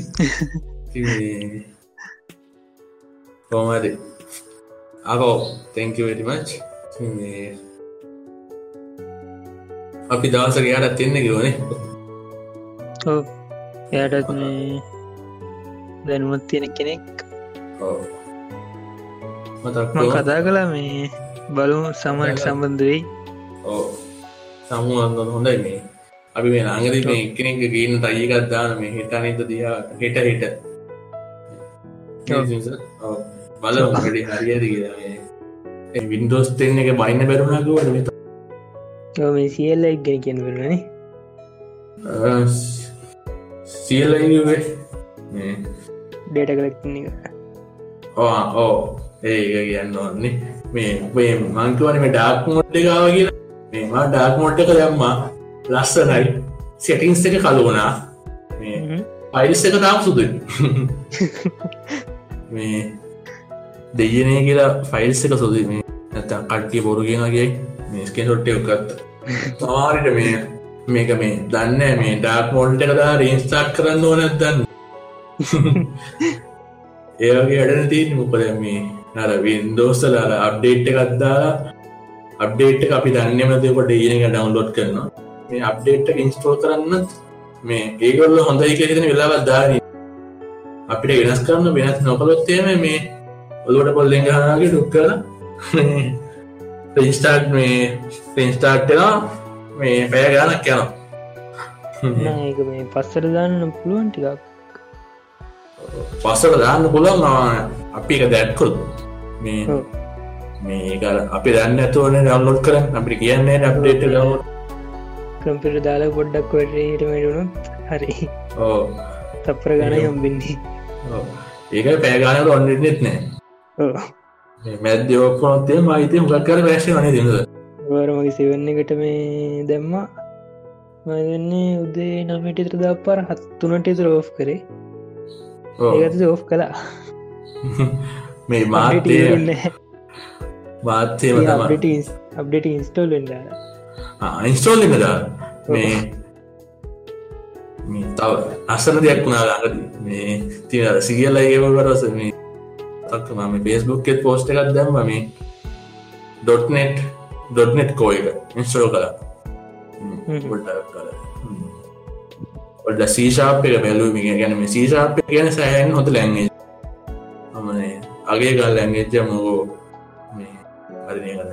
කොමද අකෝ තැංකවටිමච් අපි දවසක යාට තින්න කිවනේ එයටත් මේ දැනුමත් තියෙන කෙනෙක්. කතා කලා මේ බලු සමට සම්බන්ධ වෙයි. ඕ සමුුවන්ද හොඳයි මේ. අපි මේ අංගද මේ එකනෙක ගීන තයිකත් දාන මේ හිට අනිත දයා හෙට හිට. බල හරියද කියලා වින්ඩෝස් තෙන්න එක බයින්න බැරුණකුවට මේ සියල්ල එක්ගෙන කියෙන් වෙරනේ සියල්ලවේ ඩේට කලෙක්න එක. ඕ ඒක කියන්න ඕන්නේ මේ මේ මංකවන මේ ඩාක් මොට්ට ගාව කියලා. මේවා ඩාක් මොට්ට කළම්මා ලස්සනයි. සෙටිංස් එක කලුවනා අයිස් එක තාම් සුදු මේ දෙයනය කියලා ෆයිල්ස් එක සුද මේ ඇත කට්ටිය බොරුගෙනගේ මේස්කෙන් සොට්ට එකත් තවාරිට මේ. මේක මේ දන්න මේ ඩාක් මොල්ට කදා රේන්ස්ටාක් කරන්න ඕනත් දන්න ඒවගේ අඩන තියන මොකද මේ? නර වින්දෝස්සලාල අප්ඩේට් එකත්දාලා අප්ඩේට් අපි දන්නමතකොට ඒනක ඩවන්ලෝඩ් කරනවා. මේ අප්ඩේට් ඉන්ස්ටෝල් කරන්න මේ ඒගොල්ල හොඳයි කෙරෙන වෙලාවත් දාන අපිට වෙනස් කරන්න වෙනස් නොකළොත්තේම මේ ඔලුවට පොල්ලෙන් ගහනාගේ ඩුක් කල ප්‍රින්ස්ටාට් මේ ප්‍රින්ස්ටාට්ලා මේ පැය ගානක් යනවා. ඒක මේ පස්සර දාන්න පුළුවන් ටිකක්. පස්සට දාන්න පුළන් අපි එක දැට්කොල් මේ මේක අපි දන්න ඇතුවන ඩවන්ලෝඩ් කරන්න. අපිට කියන්නේ අප්ඩේට ලවෝඩ් කම්පිට දාලා පොඩ්ඩක් වටට වැඩුණුත් හරි. ඕ තප්පර ගණ යම්බින්නේ ඒක පෑගානට ඔන්නනෙත් නෑ. මැද්‍යෝකොනොත්තේ මයිතය මොකක් කර වැශ වන දිනද වරමගේ සිවන්න එකට මේ දැම්මා. මදන්නේ උදේ නමට ඉතර දා පර හත්තුනට ඉතර ඕ් කරේ ඒගත ඕ් කලා මේ මාටය වාත්සේම තම අප්ඩට ඉන්ස්ටෝල් ඉන්ස්ටෝල් ඉන්නදා මේ තව අස්සන දෙයක් වුණා ලාඟද මේ තිය සිගල ඒව කරස මේ තක්ක මම පේස්බුක්කෙත් පෝස්ට එකක් දැම්ම. මේ ඩොට්නෙට් ඩොට්නෙට් කෝ එක ඉන්ස්ටෝ කලා කල ඔඩ සීශාප් එක බැලුවමිය ගැනම සීශාප් ගැන සෑහන් හොත ලැංගේ මනේ අගේ ගල් ලැංගෙච්ජ මෝගෝ හරිනය කර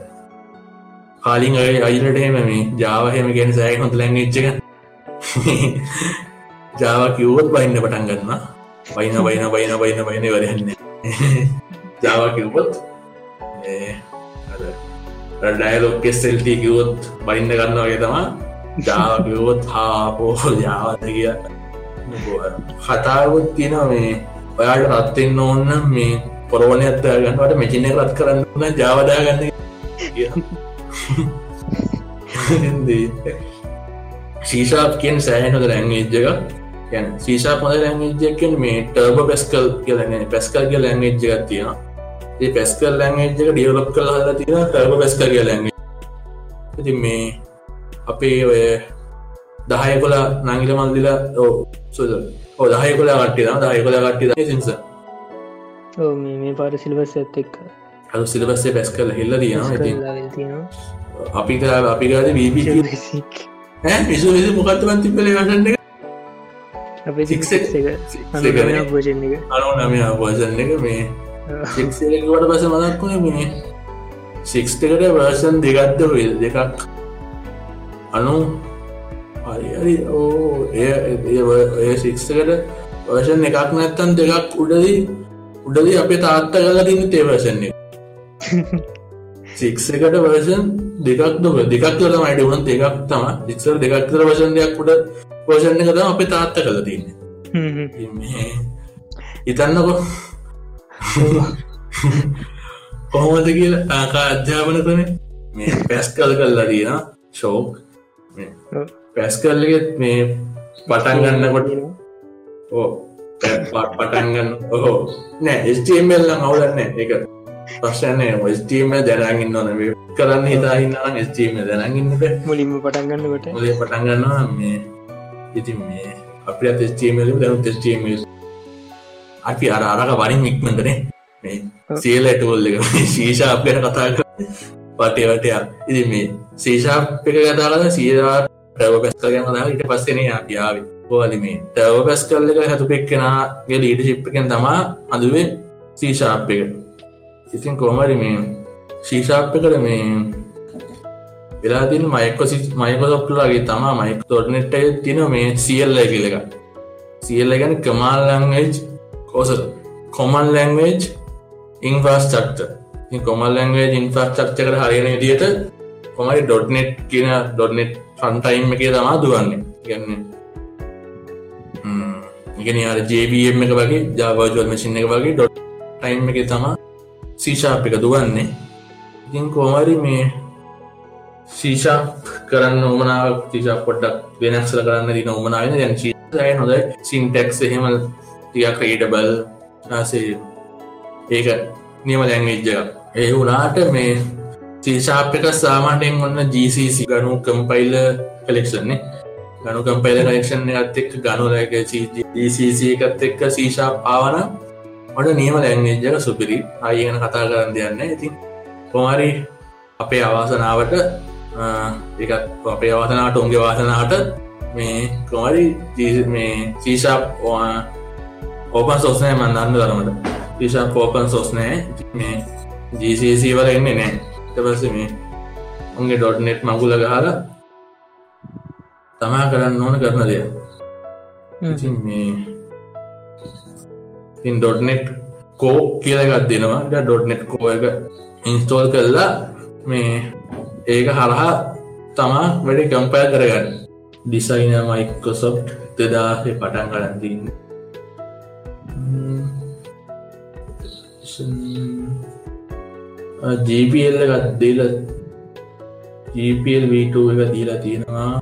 කාලින් අය අයිලටහෙම මේ ජාවහෙම ගැන සෑයි හොඳ ලැංගෙච්චක ජාව කිව්වොත් බයින්න පටන් ගන්න බයින බයින බයින බයින බයින වරන්න ජාව කිව්වොත් ඩයිලොක් කෙස්සෙල්ටි කිවොත් බයින්න ගන්න වගේ තමා ජාකිවොත් හාපෝ ජාවත කිය. කතාවත් තියන මේ ඔයාට රත්වෙන්න ඕන්න මේ පොරවන ඇත්තා ගන්නවට මෙචින රත් කරන්න ජාවදා ගන්න සීශාප් කියෙන් සෑහනොද ලැංගේජ්ජක ගැන සීශා පොද ලැංගේජ්ජකෙන් මේ ටර්බ පෙස්කල් කියලන්නේ පැස්කල් කිය ලැංගේජ්ජක තියෙන ඒ පැස්කල් ලැංගේජ්ක ඩියවලප් කල හලා තියෙන ටර්බ පැස්කල් කිය ලැංගේ ඉති මේ අපේ ඔය දහය කොලා නංගිල මන්දිලා සුද ඕ දහය කොලා කට්ටිය දහය කොලා කට්ටි සිංස මේ පාර සිල්වස් ඇත් එක්. අ සිලබස්සේ පැස් කල හෙල්ල තියන අපි කලා අපි ගාද වීබි විසු විසි මොකත්තුවන් තිබල එක? අනු නම භෝජන එක. මේ ට පස මදක්ුණ මේ සික්ස්කට වර්ෂන් දෙගත්ත දෙකක් අනු හරි ඕ ඒ සික්ස්කට වර්ෂන් එකක් නැත්තන් දෙකක් උඩදී උඩදී අපේ තාත්ත කලා තින්න තේවර්ෂන්නේ සික්ස එකට වර්ෂන් දෙකක් නොක දෙකක් කල මයිට වුණ දෙකක් තම දික්සර දෙකක් කර වශන් දෙයක් උඩ පෝෂණ කතම අපේ තාත්ත කල තින්න ඉතන්නකො කොහොමද කියල ආකා අධ්‍යාපන කන මේ පැස් කල් කල්ලා තියෙන ශෝක් පැස් කල්ලගෙත් මේ පටන් ගන්නකොට ඕ පටන්ගන්න ඔහෝ නෑ ස්ටම්ල්ල අවුලන්න එක ප්‍රශ්නය ස්ටීම දැනගන්න ඕන. කරන්න හිතාහින්නන ස්ටීම දැනගන්නට මුලින්ම පටන්ගන්නකට මුලේ පටන්ගන්නවා මේ ඉතින් මේ අපි අත ස්ටීමල දැනු ස්ටීම අපි අර අරක වරින් ඉක්මටනේ මේ සියලටවල්ල එක ශීෂා අපයට කතා පටේවටයක් ඉති මේ සීෂාප් එක කතාලද සීරා ටව පැස්ක ගැන දා ඉට පස්සෙන යාාව පෝලිමේ ටව පැස් කල්ල එක හැතුපෙක් කෙනගේ ලීට ශිප්පකෙන් තමා අදුවේ සීශාප් එක ඉතින් කොමරි මේ ශීෂාප්පකට මේ වෙලාතින් මයිකොසි මයිකොසොප්ලගේ තමා මයික් තොටනෙට්ට තින මේ සියල්ල කියල එක සියල්ල ගැන common language course common language infrastructure common language ඉන්ෆස්ටක්චකට හරින විදියට කොමරි ඩොට්නෙට් කියන ඩොට්නෙට් ෆන්ටයිම් එක තමා දුවන්නේ. ගන්න ඉගෙන අර ජBM එක වගේ ජාවාජුවල් මසින් එක වගේ ඩොට් ටයිම් එක තමා සීශාප් එක දුවන්නේ. ඉතින් කෝමරි මේ සීශාප් කරන්න ඕමනාව තිශා පොඩ්ඩක් වෙනක්සල කරන්න දින ඕමනාවෙන දැන් ශීය හොඳ සින්ටෙක්ස් එහෙම ටිය ක්‍රේටබල් ආසේ ඒක නියම ලැංවිජ්ජ ඒ වුනාට මේ සීශාප්ක සාමාන්‍යයෙන් ඔන්න GCC ගනු කම්පයිල කලෙක්ෂන්නේ ගනු කම්පයිල කලෙක්ෂන් එකත් එක් ගනුලක GCC එකත් එක්ක සීශාප් ආවනම් මට නියම ලැංගේජක සුපිරි. අයගෙන කතා කරන්න දෙයන්න ඉතින් කොමරි අපේ අවාසනාවට එකත් අපේ අවාසනාට උන්ගේ වාසනාට මේ කොමරි මේ සීශාප් ඕපන් සෝස්නය මන්දන්න කරමට පිශා පෝපන් සෝස්නෑ මේ ජීසC වල එන්නේ නෑ තපස මේ උන්ගේ ඩොට්නෙට් මගුල ගහල තමා කරන්න ඕන කරන දෙය. මේ ඉන් ඩොට්නෙට් කෝ කියලගත් දෙනවා. ඩොට්නෙට් කෝ එක ඉන්ස්ටෝල් කරලා මේ ඒක හරහා තමා වැඩි කම්පය කරගන්න. ඩිසයින මයිකෝසොප් දෙදාසේ පටන් කරන්තින්න ජීපල් එකත් දීල ජීපල් වීට එක දීලා තියෙනවා.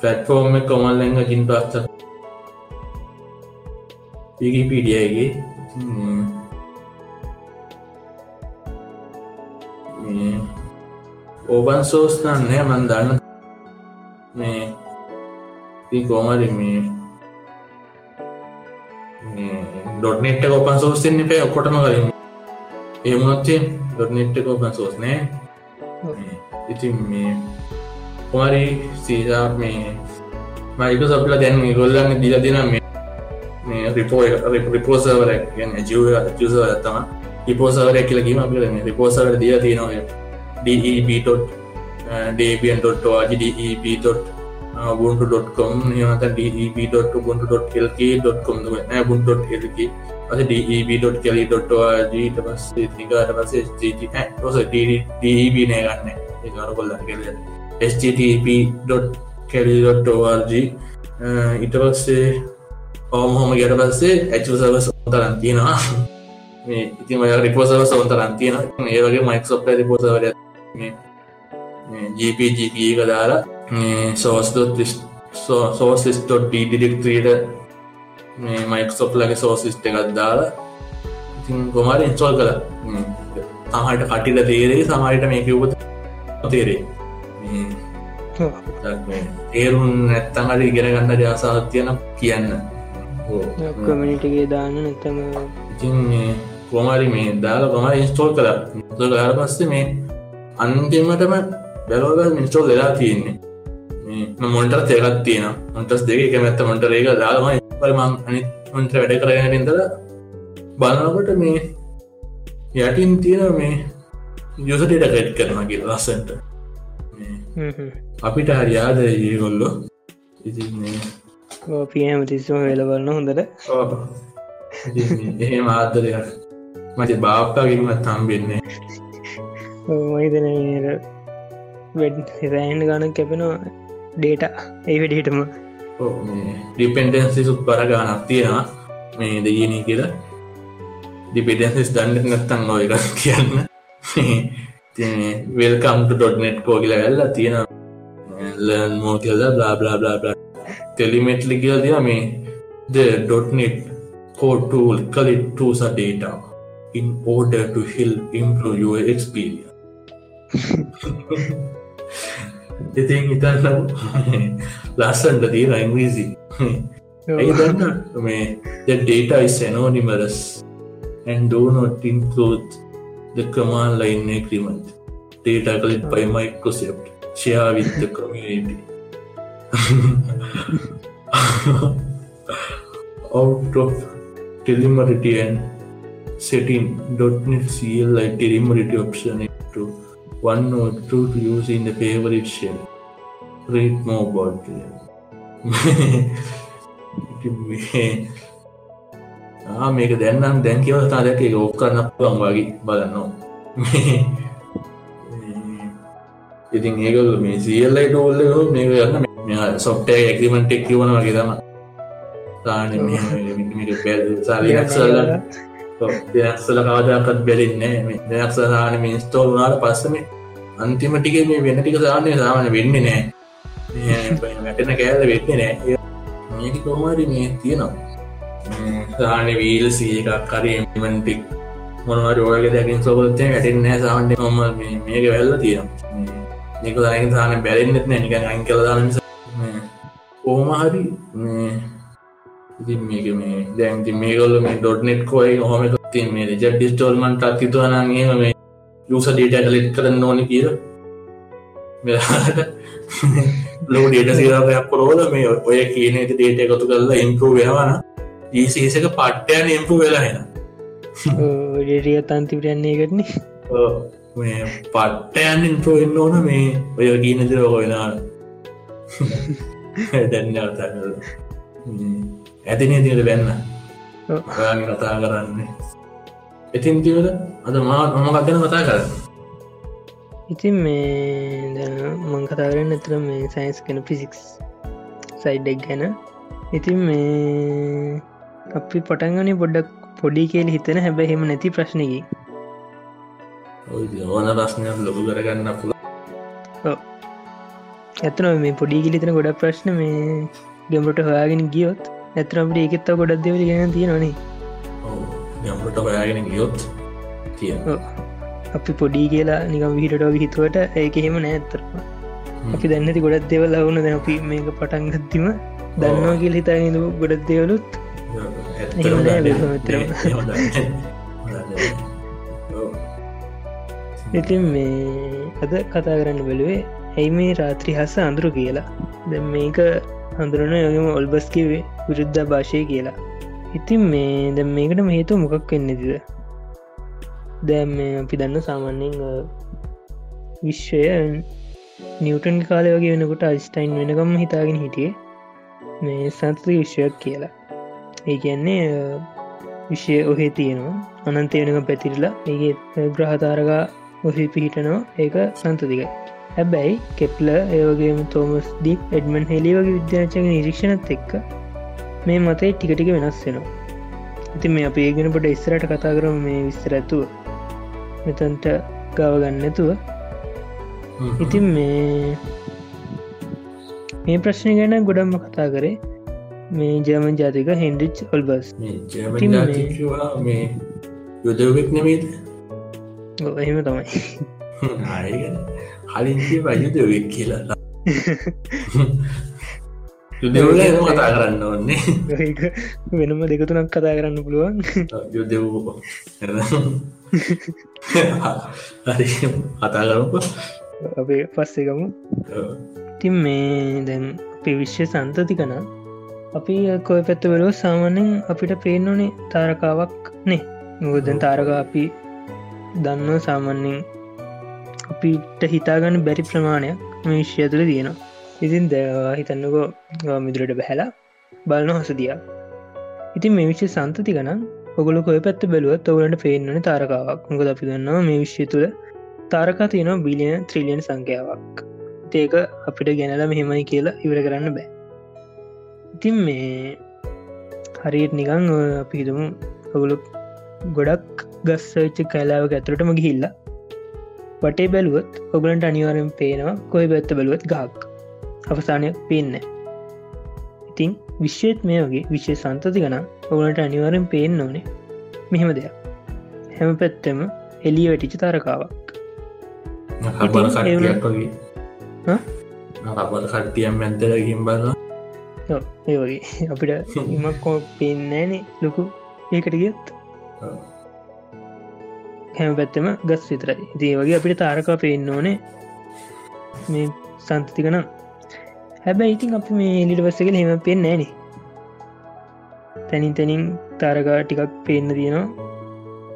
පලටෆෝර්ම කොමල් ලැඟ ජින් පස්ත පිගිපිඩියගේ ඕබන් සෝස් නන්නේ මන් දන්න. මේ ති කෝමරි මේ ඩොට්නෙට් ඔපන් සෝස්තින්න පේ ඔකොටම කලින් ඒමුණොත්තේ ඩොට්නෙට් ඔපන් සෝස් නෑ. ඉතින් මේ කොමරි සීසා මේ මයික සපල දැන් ගොල්ලන්න දිල දින මේ රිපෝ රිපෝසවර ජව ජසව ඇත්තම රිපෝසවර කියලගීම අප රිපෝසවර දිය තියෙනවා deb.org.deb.ubuntu.com නියමත deb.ubuntu.lk.com buntu.lk අද deb.kelly.org ඊට පස්සේ තිකාට පස්සේ ෝස db e e නෑ ගන්න. ඒකර කොල්ල කෙල http.kelly.org ඊට පස්සේ ඕමහොම ගට පස්සේ ඇචු සවස් තරන් තියෙනවා. මේ ඉතිම රිපෝසව සවන්තරන් තියෙන ඒවගේ මයික්සොප් රිපෝසවර GPGP එක දාලා සෝස්ඩොත් සෝස්ලිස්ටොට් ඩිරෙක්ට්‍රීට මේ මයික්සොප් ලගේ සෝසිස්ට එකත් දාලා ඉතින් කොමාර ඉන්ස්ටෝල් කළ? තමට කටිල තේරේ සමයිට මේක උපත තේරේ තේරුන් නැත්තන් අට ඉගෙන ගන්න ජාසාත් තියෙන කියන්න. කමිනිටගේ දාන්න නැතම ඉතින් කොමරි මේ දාලා කොමර ඉන්ස්ටෝල් කළ. ගාර පස්සේ මේ අන්තිමටම බැලෝග මිනිස්ටෝ දෙලා තියෙන්නේ මොන්ටර් තේකත් තියෙන මොන්ටස් දෙක එක මැත්ත මොන්ට ඒක දාමයි පරිමං අනි මොන්ට වැඩ කරගෙනටදල බලනකොට මේ යටින් තියෙන මේ යුසටට කැට් කරන කිය ලස්සන්ට අපිට හරියාද ඒගොල්ලො පියම තිස්සම වෙලබන්න හොඳට එහෙම ආදරයක් මට බාප්තාගීමත් තම්බෙන්නේ මහිතන වැඩ රෑන්ඩ ගන කැපෙනවා ඩේට ඒ වැඩිහිටම ඩිපෙන්ඩන්සි සුත් පර ගානක් තියෙනවා. මේ දෙයනී කියලා. ඩිපෙඩන්සිස් දන්නට නැත්තන් ඔය එක කියන්න. වෙල්කම්ට ඩොට්නෙට් කෝ කියලා ඇල්ල තියෙන ලර්න් මෝ කියද බලා බලා බලා බලා ටෙලිමෙට්ලි කියල දිය මේ tool collect tools are data in order to help improve your experience ඉතින් හිතන්න ලස්සන්ට තියෙන ඉංග්‍රීසි ඇයිදන්න මේ the data is anonymous and do not include the command line agreement. Data collected by Microsoft. Share with the community. Out of telemetry and setting .NET CLI telemetry option into one or two to use in the favorite shell. Read more about it. මේක දැන්නම් දැන් කියව තා දැක ඔක් කරන්න පුළන් වගේ බලන්නවා ඉතින් ඒකල් මේ සියල්ලයි ටෝල්ල මේක ගන්න සොප්ට ඇක්ලිමට එක් කිවන වගේ තම තාන සාලක්සල්ල දෙනක්සල කාදයක්ත් බැලින්නේ දෙනක්සලාන මින්ස්තෝල් වනාට පස්සම අන්තිම ටික මේ වෙන ටික සානය සාමන වෙන්න නෑ. වැටෙන කෑද වෙන්න නෑ. මේක කොමාරි මේ තියෙනවා? සාන වීල් සිය එකක් කරමටික් මොනවර ඕයක දැකින් සොබත්තය වැටෙන් නෑ සාන්ට මොම මේක වෙල්ල තියෙනවා. නික දයක සාන බැලෙන්න්නෙත් නෑ. නික අං කලදාන ඕමහරි ඉතින් මේක මේ දැන්ති මේගොල්ල මේ ඩොට්නෙට් කොයි හොම ති මේ ජ ඩිස්ටෝල්මන්ට අතිතුවනගේ මේ යුස ඩේට ලෙට් කරන්න ඕන කියර ලෝ ඩේට සිරපයක් පොරෝල මේ ඔය කියන ඩේට එකතු කරලා ඉම්පු වෙනවන ඒසේසක පට්ටයන ඉම්පු වෙලාහෙන ඩේටිය තන්තිපරයන්නේ කරන මේ පට්ටයන් ඉන්පු එන්න ඕන මේ ඔය කියන දිරෝක වෙලා. දැන්න කර ඇතිනේ තියට බැන්න. කතා කරන්නේ ඉතින් තිවද අද මා මම කත්ගෙන කතා කරන්න? ඉතින් මේ මං කතාරන්න ඇතර මේ සයින්ස් කන ෆිසික්ස් සයිඩ්ඩක් ගැන. ඉතින් මේ අපි පටන්ගනි පොඩ්ඩක් පොඩි කියල හිතන හැබැහෙම නැති ප්‍රශ්නකි ඕන ප්‍රශ්නයක් ලොබු කරගන්න පුළ ඇතන මේ පොඩි කිලිතන ගොඩක් ප්‍රශ්න මේ ගෙමට හොයාගෙන ගියොත් ඇතරට ඒකෙත්ත ගොඩක් දෙවල ගැන තියෙනනේ යම්ට හොයාගෙන ගියොත් තිය අපි පොඩි කියලා නිකම් විහිටටෝග හිතුවට ඒක එහෙම නෑත්තරම අපි දන්නති ගොඩත් දෙවල් ලවුන දැ අපි මේක පටන්ගත්තිම දන්නවා කියල හිතාගෙන ගොඩත් දෙවලුත් ඉතින් මේ අද කතා කරන්න බලුවේ ඇයි මේ රාත්‍රි හස අඳුරු කියලා? ද මේක හඳුරන යොගම ඔල්බස්කිවේ විරුද්ධ භාෂය කියලා ඉතින් මේ ද මේකට හේතු මොකක් වෙන්නේදිද දැම් අපි දන්න සාමාන්‍යෙන් විශ්වය නිවටන් කාලය වගේ වෙනකොට අයිස්ටයින් වෙනකම් හිතාගෙන හිටියේ. මේ සංස්ති විශ්වයක් කියලා. ඒ කියන්නේ විශ්ය ඔහේ තියෙනවා. අනන්තය වෙනක පැතිරලා ඒ ග්‍රහතාරගා ඔහි පිහිටනවා. ඒක සන්තතිකයි හැබැයි කෙප්ල ඒවගේම තෝමස් දීප් එඩමන් හෙලි වගේ විද්‍යාචක නිරීක්ෂණත් එක්ක මේ මතයි ටිකටික වෙනස් වෙනවා. ඉතින් මේ අප ඒගෙනපට ඉස්සරට කතා කරම මේ විස්තර ඇතුව. මෙතන්ට ගව ගන්නතුව ඉතින් මේ මේ ප්‍රශ්නය ගැන ගොඩම්ම කතා කරේ මේ ජර්මන් ජාතික හෙන්ඩිච් ඔල්බස් මේ යුදවෙක් නෙමේද එහෙම තමයි. කලින් වයුද වෙක් කියලා කතා කරන්න ඕන්නේ වෙනම දෙකතුනක් කතා කරන්න පුළුවන්. හරි කතා කරපු අපේ පස්සේකමු තින් මේ දැන් අපි විශ්‍ය සන්තති කන. අපි කොය පැත්ත වෙලෝ සාමාන්‍යෙන් අපිට පේනෝනේ තාරකාවක් නේ. මුගදැන් තාරක අපි දන්න සාමන්‍යෙන් අපිට හිතාගන්න බැරි ප්‍රමාණයක් විශ්ය තුළ තියෙනවා ඉතින් දවා හිතන්නකෝ මිදුරට බැහැලා බලන හොසදියා ඉතින් මේ විශ්‍ය සන්තති ගනම් ඔගොල කොය පැත්ත බැලුවත් ඔවලට පේන්නන තාරකාවක්. මොකද අපි දන්නවා මේ විශ්ය තුළ තාරකා තියෙනවා බිලියන ත්‍රිලියන් සංඛ්‍යාවක්. ඒක අපිට ගැනල මෙහෙමයි කියලා ඉවර කරන්න බෑ. ඉතින් මේ හරියට නිකං අපි හිතමු ඔගුලු ගොඩක් ගස්සච්ච කැලාව ඇතුරටම ගිහිල්ලා වටේ බැලුවත් ඔගලන්ට අනිවාරෙන් පේනවා කොයි පැත්ත බැලුවත් ගහක්. අවසානයක් පේන්න ඉතිං විශ්වේත් මේ වගේ විශ්‍ය සන්තති ගන ඔගලට අනිවාරෙන් පේෙන් ඕනේ මෙහෙම දෙයක්. හැම පැත්තෙම එලිය වැටිච තරකාවක්. හබල කට්ටියම් ඇන්තල ගින් බල ඒ වගේ. අපිට ඉමක්කෝ පේන්නෑනේ ලොකු ඒකට ගියත්. හැම පැත්තම ගස් විතරයි. දේ වගේ අපිට තාරකා පේන්න ඕනේ මේ සන්තතිකනම් හැබැයි ඉතින් අපි මේ එලිට වස්සකල හෙම පෙන් නෑන තැනින් තැනින් තාරකා ටිකක් පේන්න තියෙනවා.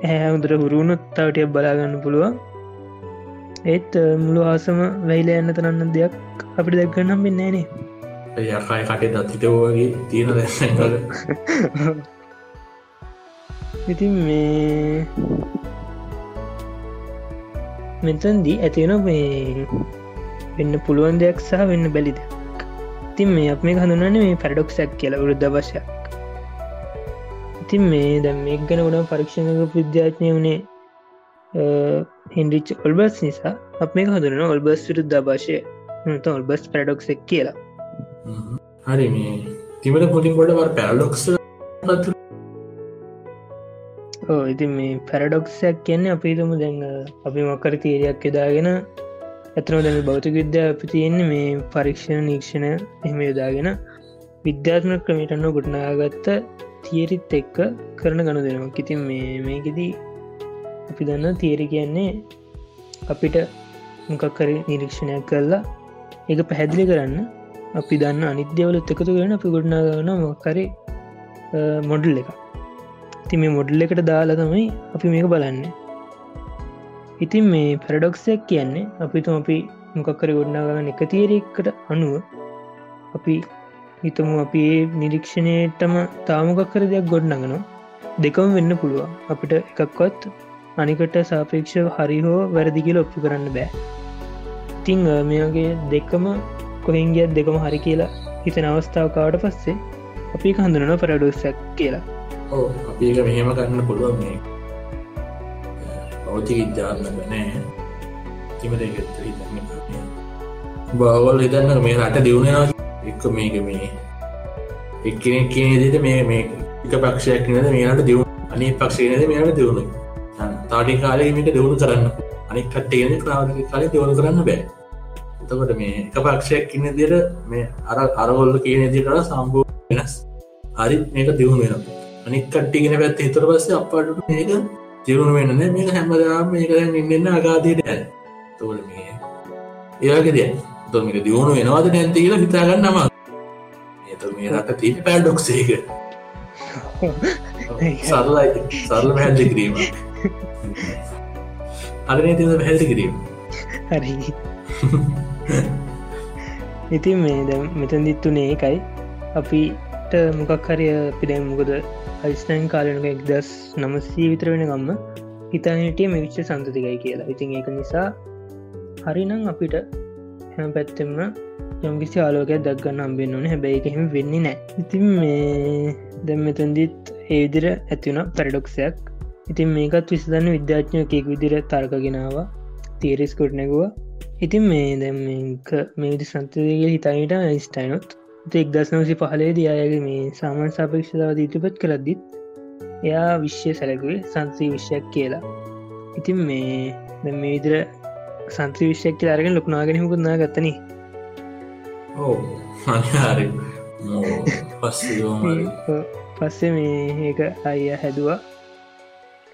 ඇහැමුදර හුරුණුත් තවටිය බලාගන්න පුළුවන්. ඒත් මුළු ආසම වැයිල යන්න තරන්න දෙයක් අපිට දැක්ගන්නම් පෙන්නෑනේ යකයි කටේ දත්තිතවගේ තියෙන දැ ඉතින් මේ මෙතන්දී ඇතිවෙන මේ වෙන්න පුළුවන් දෙයක් සහ වෙන්න බැලි දෙයක් ඉතින් මේ අප මේ හඳුනන්නේ මේ පැරඩොක්සක් කියලා වරුද්ධ වශයක් ඉතින් මේ දැම් මේ ගැන ගොඩ පරීක්ෂණක විද්‍යාඥය වනේ හෙන්ඩිච් ඔල්බස් නිසා. අප මේ හඳුන ඔල්බස් විරුද්ධ භාෂය ඔල්බස් පැඩොක්සෙක් කියලා. හරි මේ තිමට පොටින් ගොඩ පැරඩොක්ස් ඕ ඉතින් මේ පැරඩොක්සයක් කියන්නේ අපිතුම දැන් අපි මොක්කර තීරයක් යොදාගෙන ඇතනව දැම බෞතික විද්‍යා අපි තියෙන්නේ මේ පරීක්ෂණ නීක්ෂණ එහෙම යොදාගෙන විද්‍යාත්ම ක්‍රමටන්න ගොටනාගත්ත තියරිත් එක්ක කරන ගණු දෙනවා ඉතින් මේ මේකෙදී අපි දන්න තේරි කියන්නේ අපිට මොකක්කර නිරීක්ෂණයක් කරලා ඒක පැහැදිලි කරන්න. අපි දන්න අනිද්‍යවලත් එකතු කරන අපි ගොඩනාගන මොක්කරේ මොඩල් එක ති මේ මොඩල් එකට දාලා තමයි අපි මේක බලන්න. ඉතින් මේ පැරඩොක්සයක් කියන්නේ අපිතුම අපි මොකක්කර ගොඩනාගන්න එක තීරෙක්කට අනුව අපි හිතමු අපි ඒ නිරීක්ෂණයටම තාමකක්කර දෙයක් ගොඩනගනවා. දෙකම වෙන්න පුළුවන්. අපිට එකක්වත් අනිකට සාපේක්ෂ හරි හෝ වැරදි කියල ඔප්පු කරන්න බෑ. ඉතිං මේගේ දෙකම කොහින්ගියත් දෙකම හරි කියලා හිතන අවස්ථාවකාවට පස්සේ අපි හඳුනන පරඩෝසක් කියලා. ඕ අපි එක මෙහෙම කරන්න පුළුවන් මේ පෞති විද්‍යාත්මක නෑ. තිමට බවල් හිතන්න මේ රට දියුණෙනවා එක මේක මේ. එක්කෙනෙක් කියනෙදට මේ මේ එක පක්ෂයක් නද මේට දියුණ අනි පක්ෂේනද මේට දියුණු තාටි කාලය මේක දියුණු කරන්න. අනි කට්ටේන ක්‍රාධ කාලය දියුණු කරන්න බෑ. එතකොට මේ එක පක්ෂයක් ඉන්න දිර මේ අර අරගොල්ල කියන දිකට සම්බූ වෙනස්. හරි මේක දියුණු වෙන අනික් කට්ටිගෙන පැත් හිතර පස්සේ අපට මේක දියුණු වෙන්න මේක හැමදාම මේක ඉන්න අගාදයට ඇ තෝල මේ ඒගේ දෙය තොමික දියුණු වෙනවාද නැන්තිීල හිතාගන්න නම එත මේ රට තිී පැඩොක්සේක සරලයි. සරල පැහැදිි කිරීම. අරනේ තිද පැහැදි කිරීම? හරි. ඉතින් මේ දැ මෙතන් දිත්තුනේ එකයි අපිට මොකක් හරිය පිඩැම් මොකද අයිස්ටයින් කාලනක එක්දස් නමසී විතර වෙන ගම්ම හිතානටිය මේ විච්ච සන්තතිකයි කියලා. ඉතින් ඒක නිසා හරිනම් අපිට හැම පැත්තෙම යම්කිසි ආලෝකයක් දක්ගන්න අම්බෙන් ඕන. හැබැයි එහෙම වෙන්නේ නෑ ඉතින් මේ දැම් මෙතන්දිත් ඒවිදිර ඇතිවුණ පැරඩොක්සයක් ඉතින් මේකත් විසදන්න විද්‍යාඥයකෙක් විදිර තර්කගෙනාව තීරෙස්කොට් නැගවා. ඉතින් මේ දැම් මේ විදි සන්තදගේ හිතායිට ස්ටයිනොත් එක් දස්නවසි පහලේ දයාගේ මේ සාමාන් සාපේක්ෂතාව ඉතිපත් කරද්දිත් එයා විශ්ෂය සැලකුවේ සංසී විශ්යක් කියලා. ඉතින් මේ දැ මේ විදිර සංත්‍රී විශ්යක් කියලා අරගෙන ලොකුණාගෙන හකුන්නා ගත්තන ඕ පස්ස මේ ඒක අය හැදවා.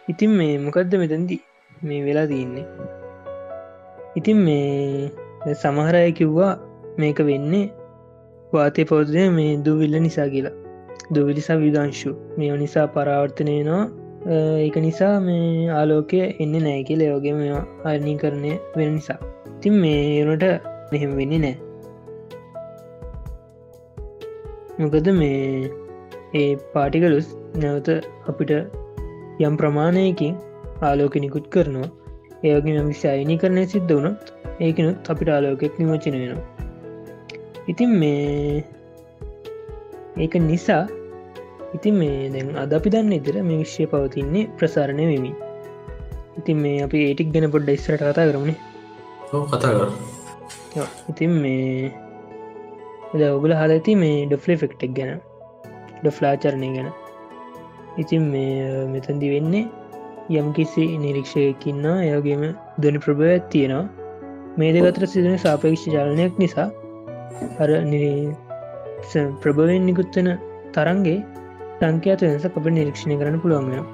ඉතින් මේ මොකක්ද මෙතැන්දි මේ වෙලා තියන්නේ? ඉතින් මේ සමහරය කිව්වා මේක වෙන්නේ වාතය පෞද්‍රය මේ දුවිල්ල නිසා කියලා. දුවිලිසා විධංශු. මේ නිසා පරාවර්තනය නවා ඒක නිසා මේ ආලෝකය එන්න නෑ කියල යෝගේ මේ අරණී කරණය වෙන නිසා. තින් මේනට මෙහෙම වෙන්නේ නෑ මොකද මේ ඒ පාටිකලුස් නැවත අපිට යම් ප්‍රමාණයකින් ආලෝක නිකුත් කරනවා. ඒගේ විසි අයිනි කරණය සිද්ධ වුණොත් ඒකනුත් අපිට ආලෝකෙක් නිමචන වෙනවා. ඉතින් මේ ඒක නිසා ඉතින් මේ දැන් අද අපි දන්න ඉදිර මේ විශ්ෂය පවතින්නේ ප්‍රසාරණය වෙමි ඉතින් මේ අපි ඒටික් ගැන පොඩ්ඩ ඉස්සරට කතා කරමනේ. කතා කර ඉතින් මේ ඔගුල හල ඇති මේ ඩොෆ්ලි ෆෙක්ටෙක් ගැන. ඩොෆ්ලාචරණය ගැන. ඉතින් මේ මෙතැදි වෙන්නේ යම් කිසි නිරීක්ෂයකින්න එයගේම දනි ප්‍රභවත් තියෙනවා. මේ දෙකතර සිදන සාපේක්ෂ චාලනයක් නිසා අර ප්‍රභවෙන් නිකුත්වෙන තරන්ගේ සංකයාත වෙනස අප නිරීක්ෂණය කරන්න පුළුවන් වෙන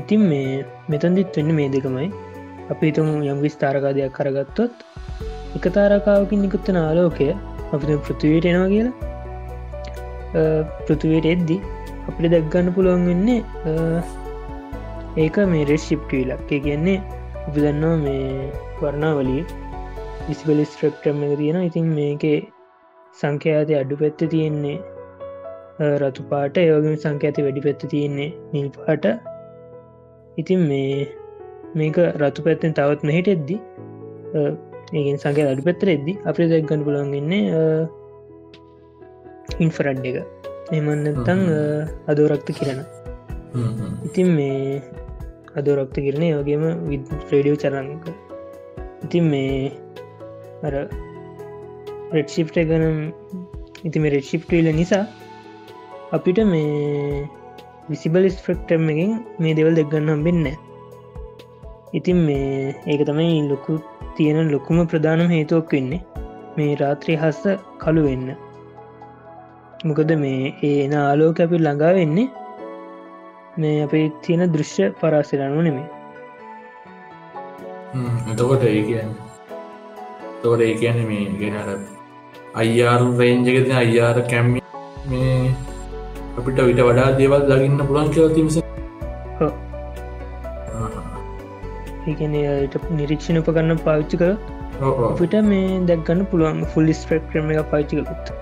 ඉතින් මේ මෙතන්දිත් වෙන්න මේ දෙකමයි. අපි තුම යම් විස්ථාරකාදයක් කරගත්තොත් එක තාරකාවකින් නිකුත්තන ආලෝකය අපි පෘතිවයට එනවා කියලා. පෘතිවයට එද්දි අපිට දැක්ගන්න පුළුවන් වෙන්නේ ඒක මේ රෙස් ශිප්ටී ලක්කේ කියන්නේ අපි දන්නවා මේ වර්ණාවලිය. විසිබල ස්ට්‍රක්ටම් එක තියෙන ඉතින් මේකේ සංඛ්‍යාති අඩු පැත්ත තියෙන්නේ රතු පාට යෝගම සංඛ්‍ය ඇති වැඩි පැත්ත තියෙන්නේ නිල් පාට. ඉතින් මේ මේක රතු පැත්තෙන් තවත් මෙහිට එද්දි ඒගෙන් සංකය අඩු පැත්තර එද්දි අපේ දැක්ගන්න පුළන්ගන්නේ ඉන්ෆරඩ් එක. එමන්නතං අදෝරක්ත කිරණ. ඉතින් මේ අදෝරක්ත කිරණය යෝගේම විද් ්‍රඩියෝ චරංක ඉතින් මේ අර රෙඩ්ශිප්ට ගනම් ඉති මේ රෙඩ්ශිප්ටල නිසා අපිට මේ විසිබල් ස්ෆෙක්ටම් එකින් මේ දෙවල් දෙක්ගන්නම් වෙන්න ඉතින් මේ ඒක තමයි ලොකු තියෙන ලොකුම ප්‍රධානම හේතුවක් වෙන්නේ. මේ රාත්‍රී හස්ස කළු වෙන්න. මොකද මේ ඒන ආලෝක අපි ළඟා වෙන්නේ මේ අපේ තියෙන දෘශ්‍ය පරාසිරනුව නෙමේ එතකොට ඒ කියන්න තොට ඒ කියන මේ ගෙනර අයියාරු රේන්ජගෙතින අයියාර කැම්මි මේ අපිට විට වඩා දේවල් දකින්න පුළන් කියල තිමස ඒකනට නිරීක්ෂණ උපගන්න පාවිච්චි කර අපිට මේ දැක්ගන්න පුළුවන් ෆුල් ස්පෙක්ට්‍රම එක පාච්චිකකුත්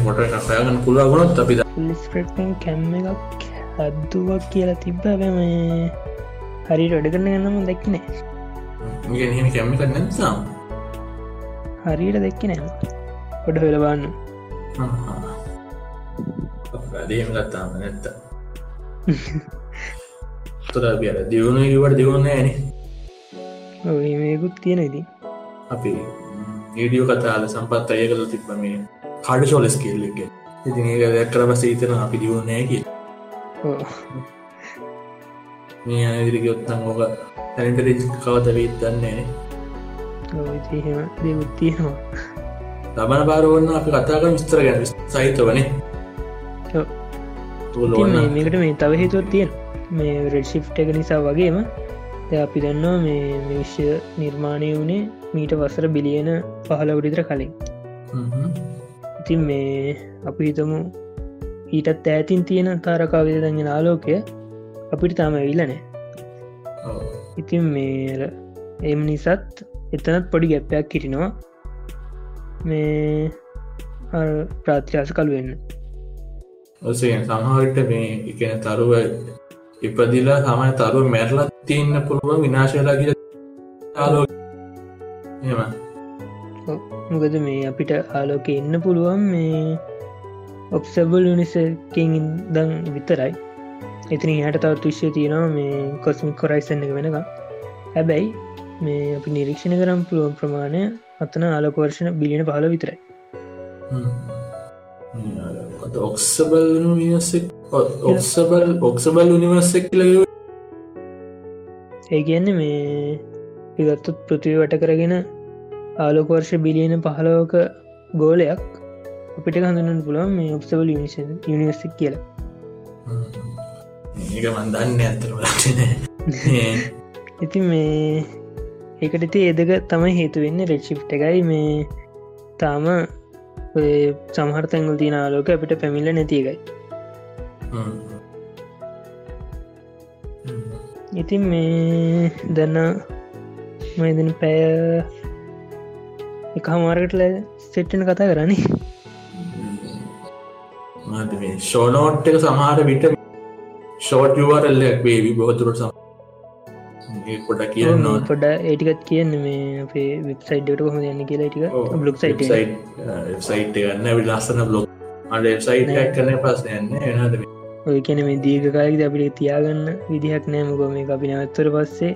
මොට හයාගන්න පුළුවගුණොත් අපි ස්පෙක්ටන් කැම්ම එකක් හැද්දුවක් කියලා තිබ්බ මේ හරි වැඩ කරන්න ගන්නම දැක්කිනෑ හෙම කැම්ම කරන්න සා හරිට දෙක්ක නෑ පොඩ වෙලබන්න වැඩේම ගත්තාම නැත්ත තොර පිය දියුණු කිවට දියුණ ෑන. මේකුත් තියෙන ඉතින්. අපි ඒඩියෝ කතාල සම්පත් අය කළ තිබ මේ කාඩ ශෝලස් කියල්ලෙක් ඉතින් ඒක දැක්කර පස හිතන අපි දියුණ නෑ කිය. මේ අනදිරිගයොත්තන් ඕක තැනට කවත විත්තන්නේ ඔව් ඉතින් එහෙම දෙවුත් තියෙනවා. ලබන පාරවන්න අපි කතාක විස්තර ගැන. ඉතින් මේ- මේකට මේ තව හේතුවත් තියෙන. මේ රෙඩ්ශිප් එක නිසා වගේම අපි දන්නවා මේ විශ්‍ය නිර්මාණය වුණේ මීට වසර බිලියන පහල උඩිතර කලින්. ඉතින් මේ අපි හිතමු ඊටත් ඈතින් තියෙන තාරකාවිද දගෙන ආලෝකය අපිට තාම විල්ලනෑ ඉතින් මේ එම නිසත් එතනත් පොඩි ගැප්පයක් කිටිනවා මේ ප්‍රාත්‍රයාස කළු වෙන්න. ඔසේ සමහවිට මේ එකන තරුව ඉපදිලා තමයි තරුව මැරලත් තියන්න පුළුවන් විනාශලා කිය ආලෝ එම මොකද මේ අපිට ආලෝක එන්න පුළුවන් මේ ඔක්සබල් යනිසකින් දං විතරයි එතින හට තවත් විශ්ය තියෙනවා මේ කොස්මික් කොරයිසන්න එක වෙනක හැබැයි මේ අපි නිරීක්ෂණ කරම් පුළුවන් ප්‍රමාණය අත්තන ආලෝකවර්ෂණ බිලියන පහල විතරයි. ඔක්සබල් ඔක්සබල් ඔක්සබල් උනිවර්සෙක් ලග ඒ කියන්නේ මේ පිගත්තුත් පෘතිවි වට කරගෙන ආලෝකවර්ෂ බිලියන පහලෝක ගෝලයක් අපිට හඳුන්න පුළුවන් මේ ඔක්සබල් යනිවර්සික් කියලා ඒක මන්දන්න ඇතරන ඉතින් මේ ඒකට ති ඒදක තමයි හේතු වෙන්න රෙඩ්ශිප් එකයි. මේ තාම සමහර තැංගුල් තින ආලෝක අපිට පැමිල්ල නැති එකයි. ඉතින් මේ දන්න මදන පැය එක හමාරකටල සෙට්ටන කතා කරන්නේ. ෂෝනෝට් එක සමහර විට ෂෝට් යුවරල්ලයක් වේවි සම පොඩ කියන්න පොඩ ඒටිකත් කියන්න මේ අපේ වෙබ්සයිඩ්ට කොහොම යන්න කියලා ටික. බ්ලොක් සයිට සයිට් ගන්න. ඇවි ලස්සන බ්ලොග් අඩ සයිට් කරන පස් යන්න එනද ඔය කැන මේ දීර්ඝකාලෙද අපිට තියාගන්න විදිහක් නෑ. මොක මේ අපි නවත්තර පස්සේ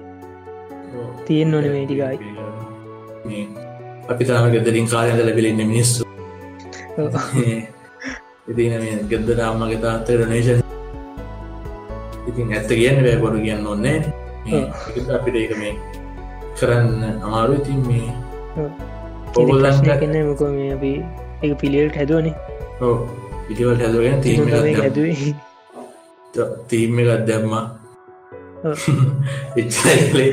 තියෙන් ඕන මේ ටිකයි. අපි තාම ගෙදරින් කාලයද ලැබිලන්න මිනිස්සු. ඉතින ගෙදර අම්මගේ තාත්තේ රනේෂන් ඉතින් ඇත්ත කියන්න බෑපොඩු කියන්න ඔන්නේ අපිට ඒක මේ කරන්න අමාරු ඉතින් මේ ඔගොල්ලන්ට කන්න මොක මේ අපි එක පිළියට හැදුවනේ. පිටිවල් හැදගෙන තීම හැදුවේ. තීම එකත් දැම්මා. එච්චලේ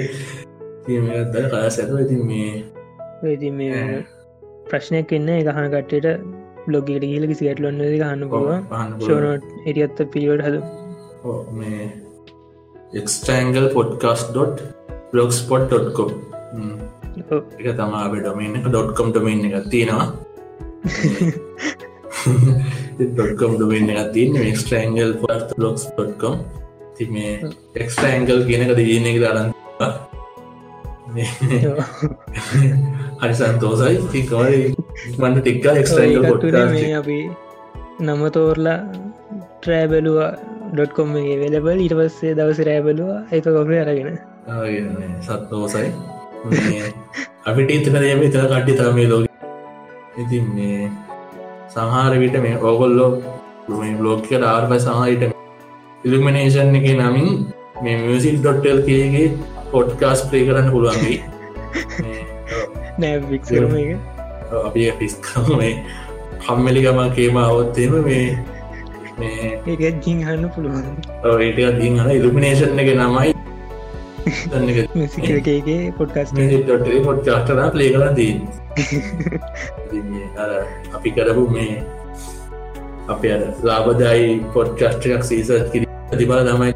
තීම එකත්ද කලා සැතුව ඉතින් මේ ඉති මේ ප්‍රශ්නයක් එන්න එකහන කට්ටට බ්ලොග්ගට කියල කිසි ගැටලොන්න හන්න පුළුවන්. ෂෝනෝට් එටියත්ත පිළිවට හද මේ එක්ස්ටංගල් පොඩ්කාස්.ඩොට් බ්ලොග්ස්පොට්.කොම් එක තමා අප ඩොමන් එක. ඩොට්කොම් ඩොමන් එක තියෙනවා. ඩොට්කොම් ඩොමන් එක තියන්න එක්ස්ටංගල් පොත් බ්ලොග්ස්.කොම් ති මේ එක්ස්ටංගල් කියනක දන එක දරන්න හරි සන්තෝසයි තිකවයි මන්ට ටික්කා එක්ස්ටංගල් පොට්කාස් මේ අපි නම තෝරලා ට්‍රෑබලවා ඩොට්කොම් වෙලබල් ඉට පස්සේ දවස රෑබලවා එක කොකර අරගෙන. සත්දෝසයි අපිට ඉතන යම ඉතර කට්ටි තරමේ ලෝක. ඉතින් මේ සහාර විට මේ ඕගොල්ලෝ බ්ලෝක්ක ආර්ප සහහිට ඉල්ිමිනේෂන් එක නමින් මේ මියසිල් ඩොට්ටල් කියගේ පොඩ්කාස් ප්‍රේ කරන්න පුළුවන්ගේ නෑ අපි පිස්කම මේ කම්මලිකම කේම අවත්තේම මේ මේ ඒක ජිං හන්න පුළුවන්. ඒට දිහන ඉල්ිමිනේෂන් එක නමයි. පොඩ් චාටනා ප්ලේ කර දී අපි කරපු මේ අප ලාබදායි පොඩ්කස්ටක් සීසත් කිර තිබා තමයි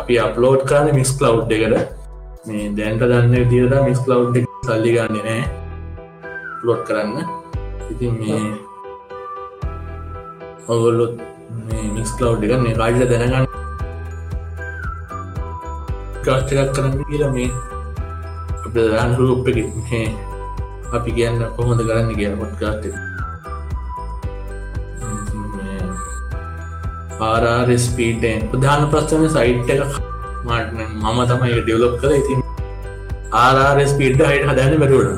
අපි අප්ලෝඩ් කාන මිස් කලව් එකට. මේ දැන්ට දන්න විදිර මිස් කලව් සල්ලි ගන්න නෑ ප්ලොට් කරන්න. ඉතින් මේ ඔගොල්ලොත් මිස් කලව් එක මේ කාජල දැනගන්න කාස්ටකක් කරන්න කියලා මේ අප දහන් රූප් එක මේ අපි කියන්න කොහොඳ කරන්න කිය පොට්කාස්ට ආරස්පීටෙන් ප්‍රධාන ප්‍රස්ථන සයිට් එක මට මම තමයි ඩෙවලොප් කර ඉතින් ආරස්පීට් හයිට හදන්න බැරුණ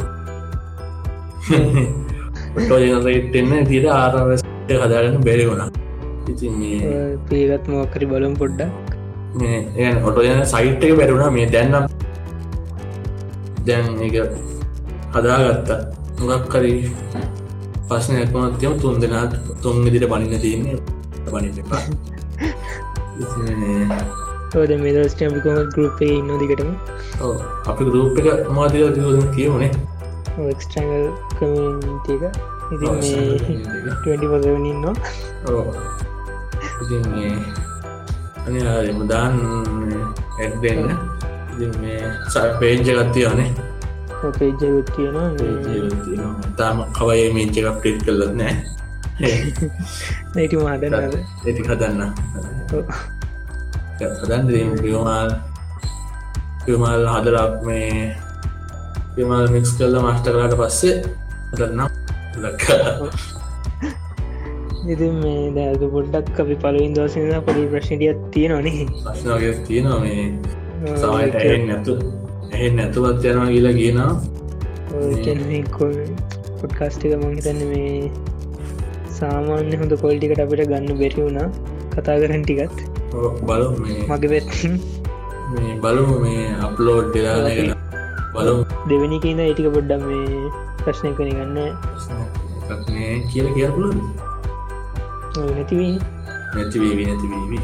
ටෝජනරටෙන්න තිර ආරස්ට හදාගන්න බැරි වුණා. ඉතින් මේ පේගත් මොකරි බලම් පොඩ්ඩක්. ඔටෝ යන සයිට් එක බැරුණා මේ දැන්නම් දැන් එක හදාගත්තා. මොගක් කරි පස්නයක්මත්යම තුන් දෙනාත් තුන් ඉදිට බනින්න තියන්නේ. බනින්න එපා. තෝද මේ දස්ටමිකොම ගරුපේ ඉන්න දිකටම අපි ගරුප් එක මාදිල දියන කියවනේ එක්ස්ට්‍රංගල් කමටික ඉති පසවනින්නවා ඉතින් මේ අනි මුදාන් ඇත් දෙන්න ඉතින් මේ සපේජ්ජගත් තියනේ පේජයුත් කියනවා තාම කවය මේච්ච එකක් පිට් කල්ලත් නෑ. නැටි මාදනද ඇති හදන්න. හදන් පියමාල් පියමල් හදරක් මේ පියමල් මික්ස් කල්ල මස්ට කරට පස්සේ හදන්නම් ඉති මේ දැද පොඩ්ඩක් අපි පලවින් දවසිද පොඩි ප්‍රශ්නටියත් තියෙනනේ ප්‍රශ්නගේ තියෙනවා මේ. සමයිට එහෙන් නැතු එහෙන් නැතුවත් යනවා කියලා කියනවා. පොඩ්කාස්ටික මහිතන්න මේ සාමාන්‍ය හොඳ කොල්ටිකට අපිට ගන්න බැරි වුණා. කතා කරන ටිකත්. බලු මගේ පැත්තින්. මේ බලමු මේ අප්ලෝඩ් දෙලාගෙන බලු දෙවැනි කියන්න ඒටික පොඩ්ඩම් මේ ප්‍රශ්නය කන ගන්න කියල කියපුල නැතිවී නැතිවී නැතිවී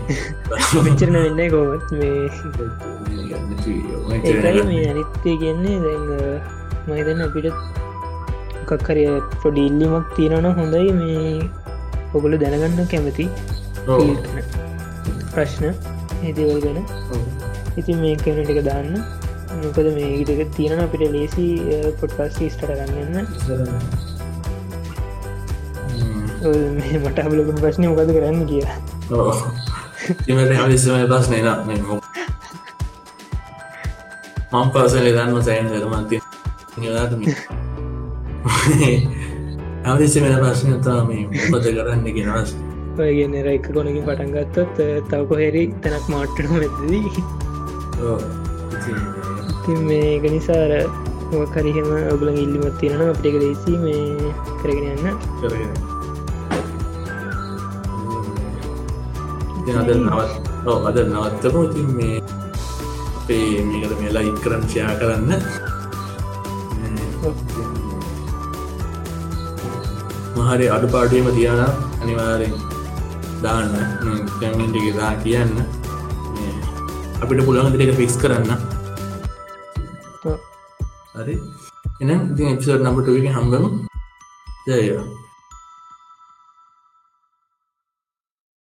විචරන වෙන්න කොමත් මේ අනිත්‍යය කියන්නේ. දැන් මහිතන්න අපිට කක්කරය පොඩි ඉල්ලිමක් තියෙනවන හොඳයි මේ ඔගොල දැනගන්න කැමති. ප්‍රශ්න. ඒදවල් ගැන. ඉතින් මේ කන ටික දාන්න. මොකද මේ ඉටක තියෙන අපිට ලේසි පොට්කාස් ස්ටට ගන්නන්න මට අබලකුන් ප්‍රශ්නය මොකද කරන්න කිය ඉමට හවිස්සම ප්‍රශ්නය න. මං පසල දන්න සෑන් දරමන්ති හවිස්ස වෙන ප්‍රශ්නතා මේ පොද කරන්න ගෙනවස් ඔයගෙන එක කොනකින් පටන්ගත්තත් තව කොහෙරි තැනක් මාට්ටන මෙදී මේක නිසාර කරිහෙම ඔගල ඉල්ලිමත් තියෙන අපික ලේසි මේ කරගෙන යන්න අද නවත් අද නවත්තම ඉතින් මේ අපේ මේකට මේලා ඉක්කරංශයා කරන්න මහරි අඩු පාඩුවම තියන අනිවාරෙන් දාන්න. කැමිටික දා කියන්න. අපිට පුළන් දෙක ෆික්ස් කරන්න. හරි. එනම් ඉතින් එපිසෝඩ් නම්බට හම්බම. ජයවා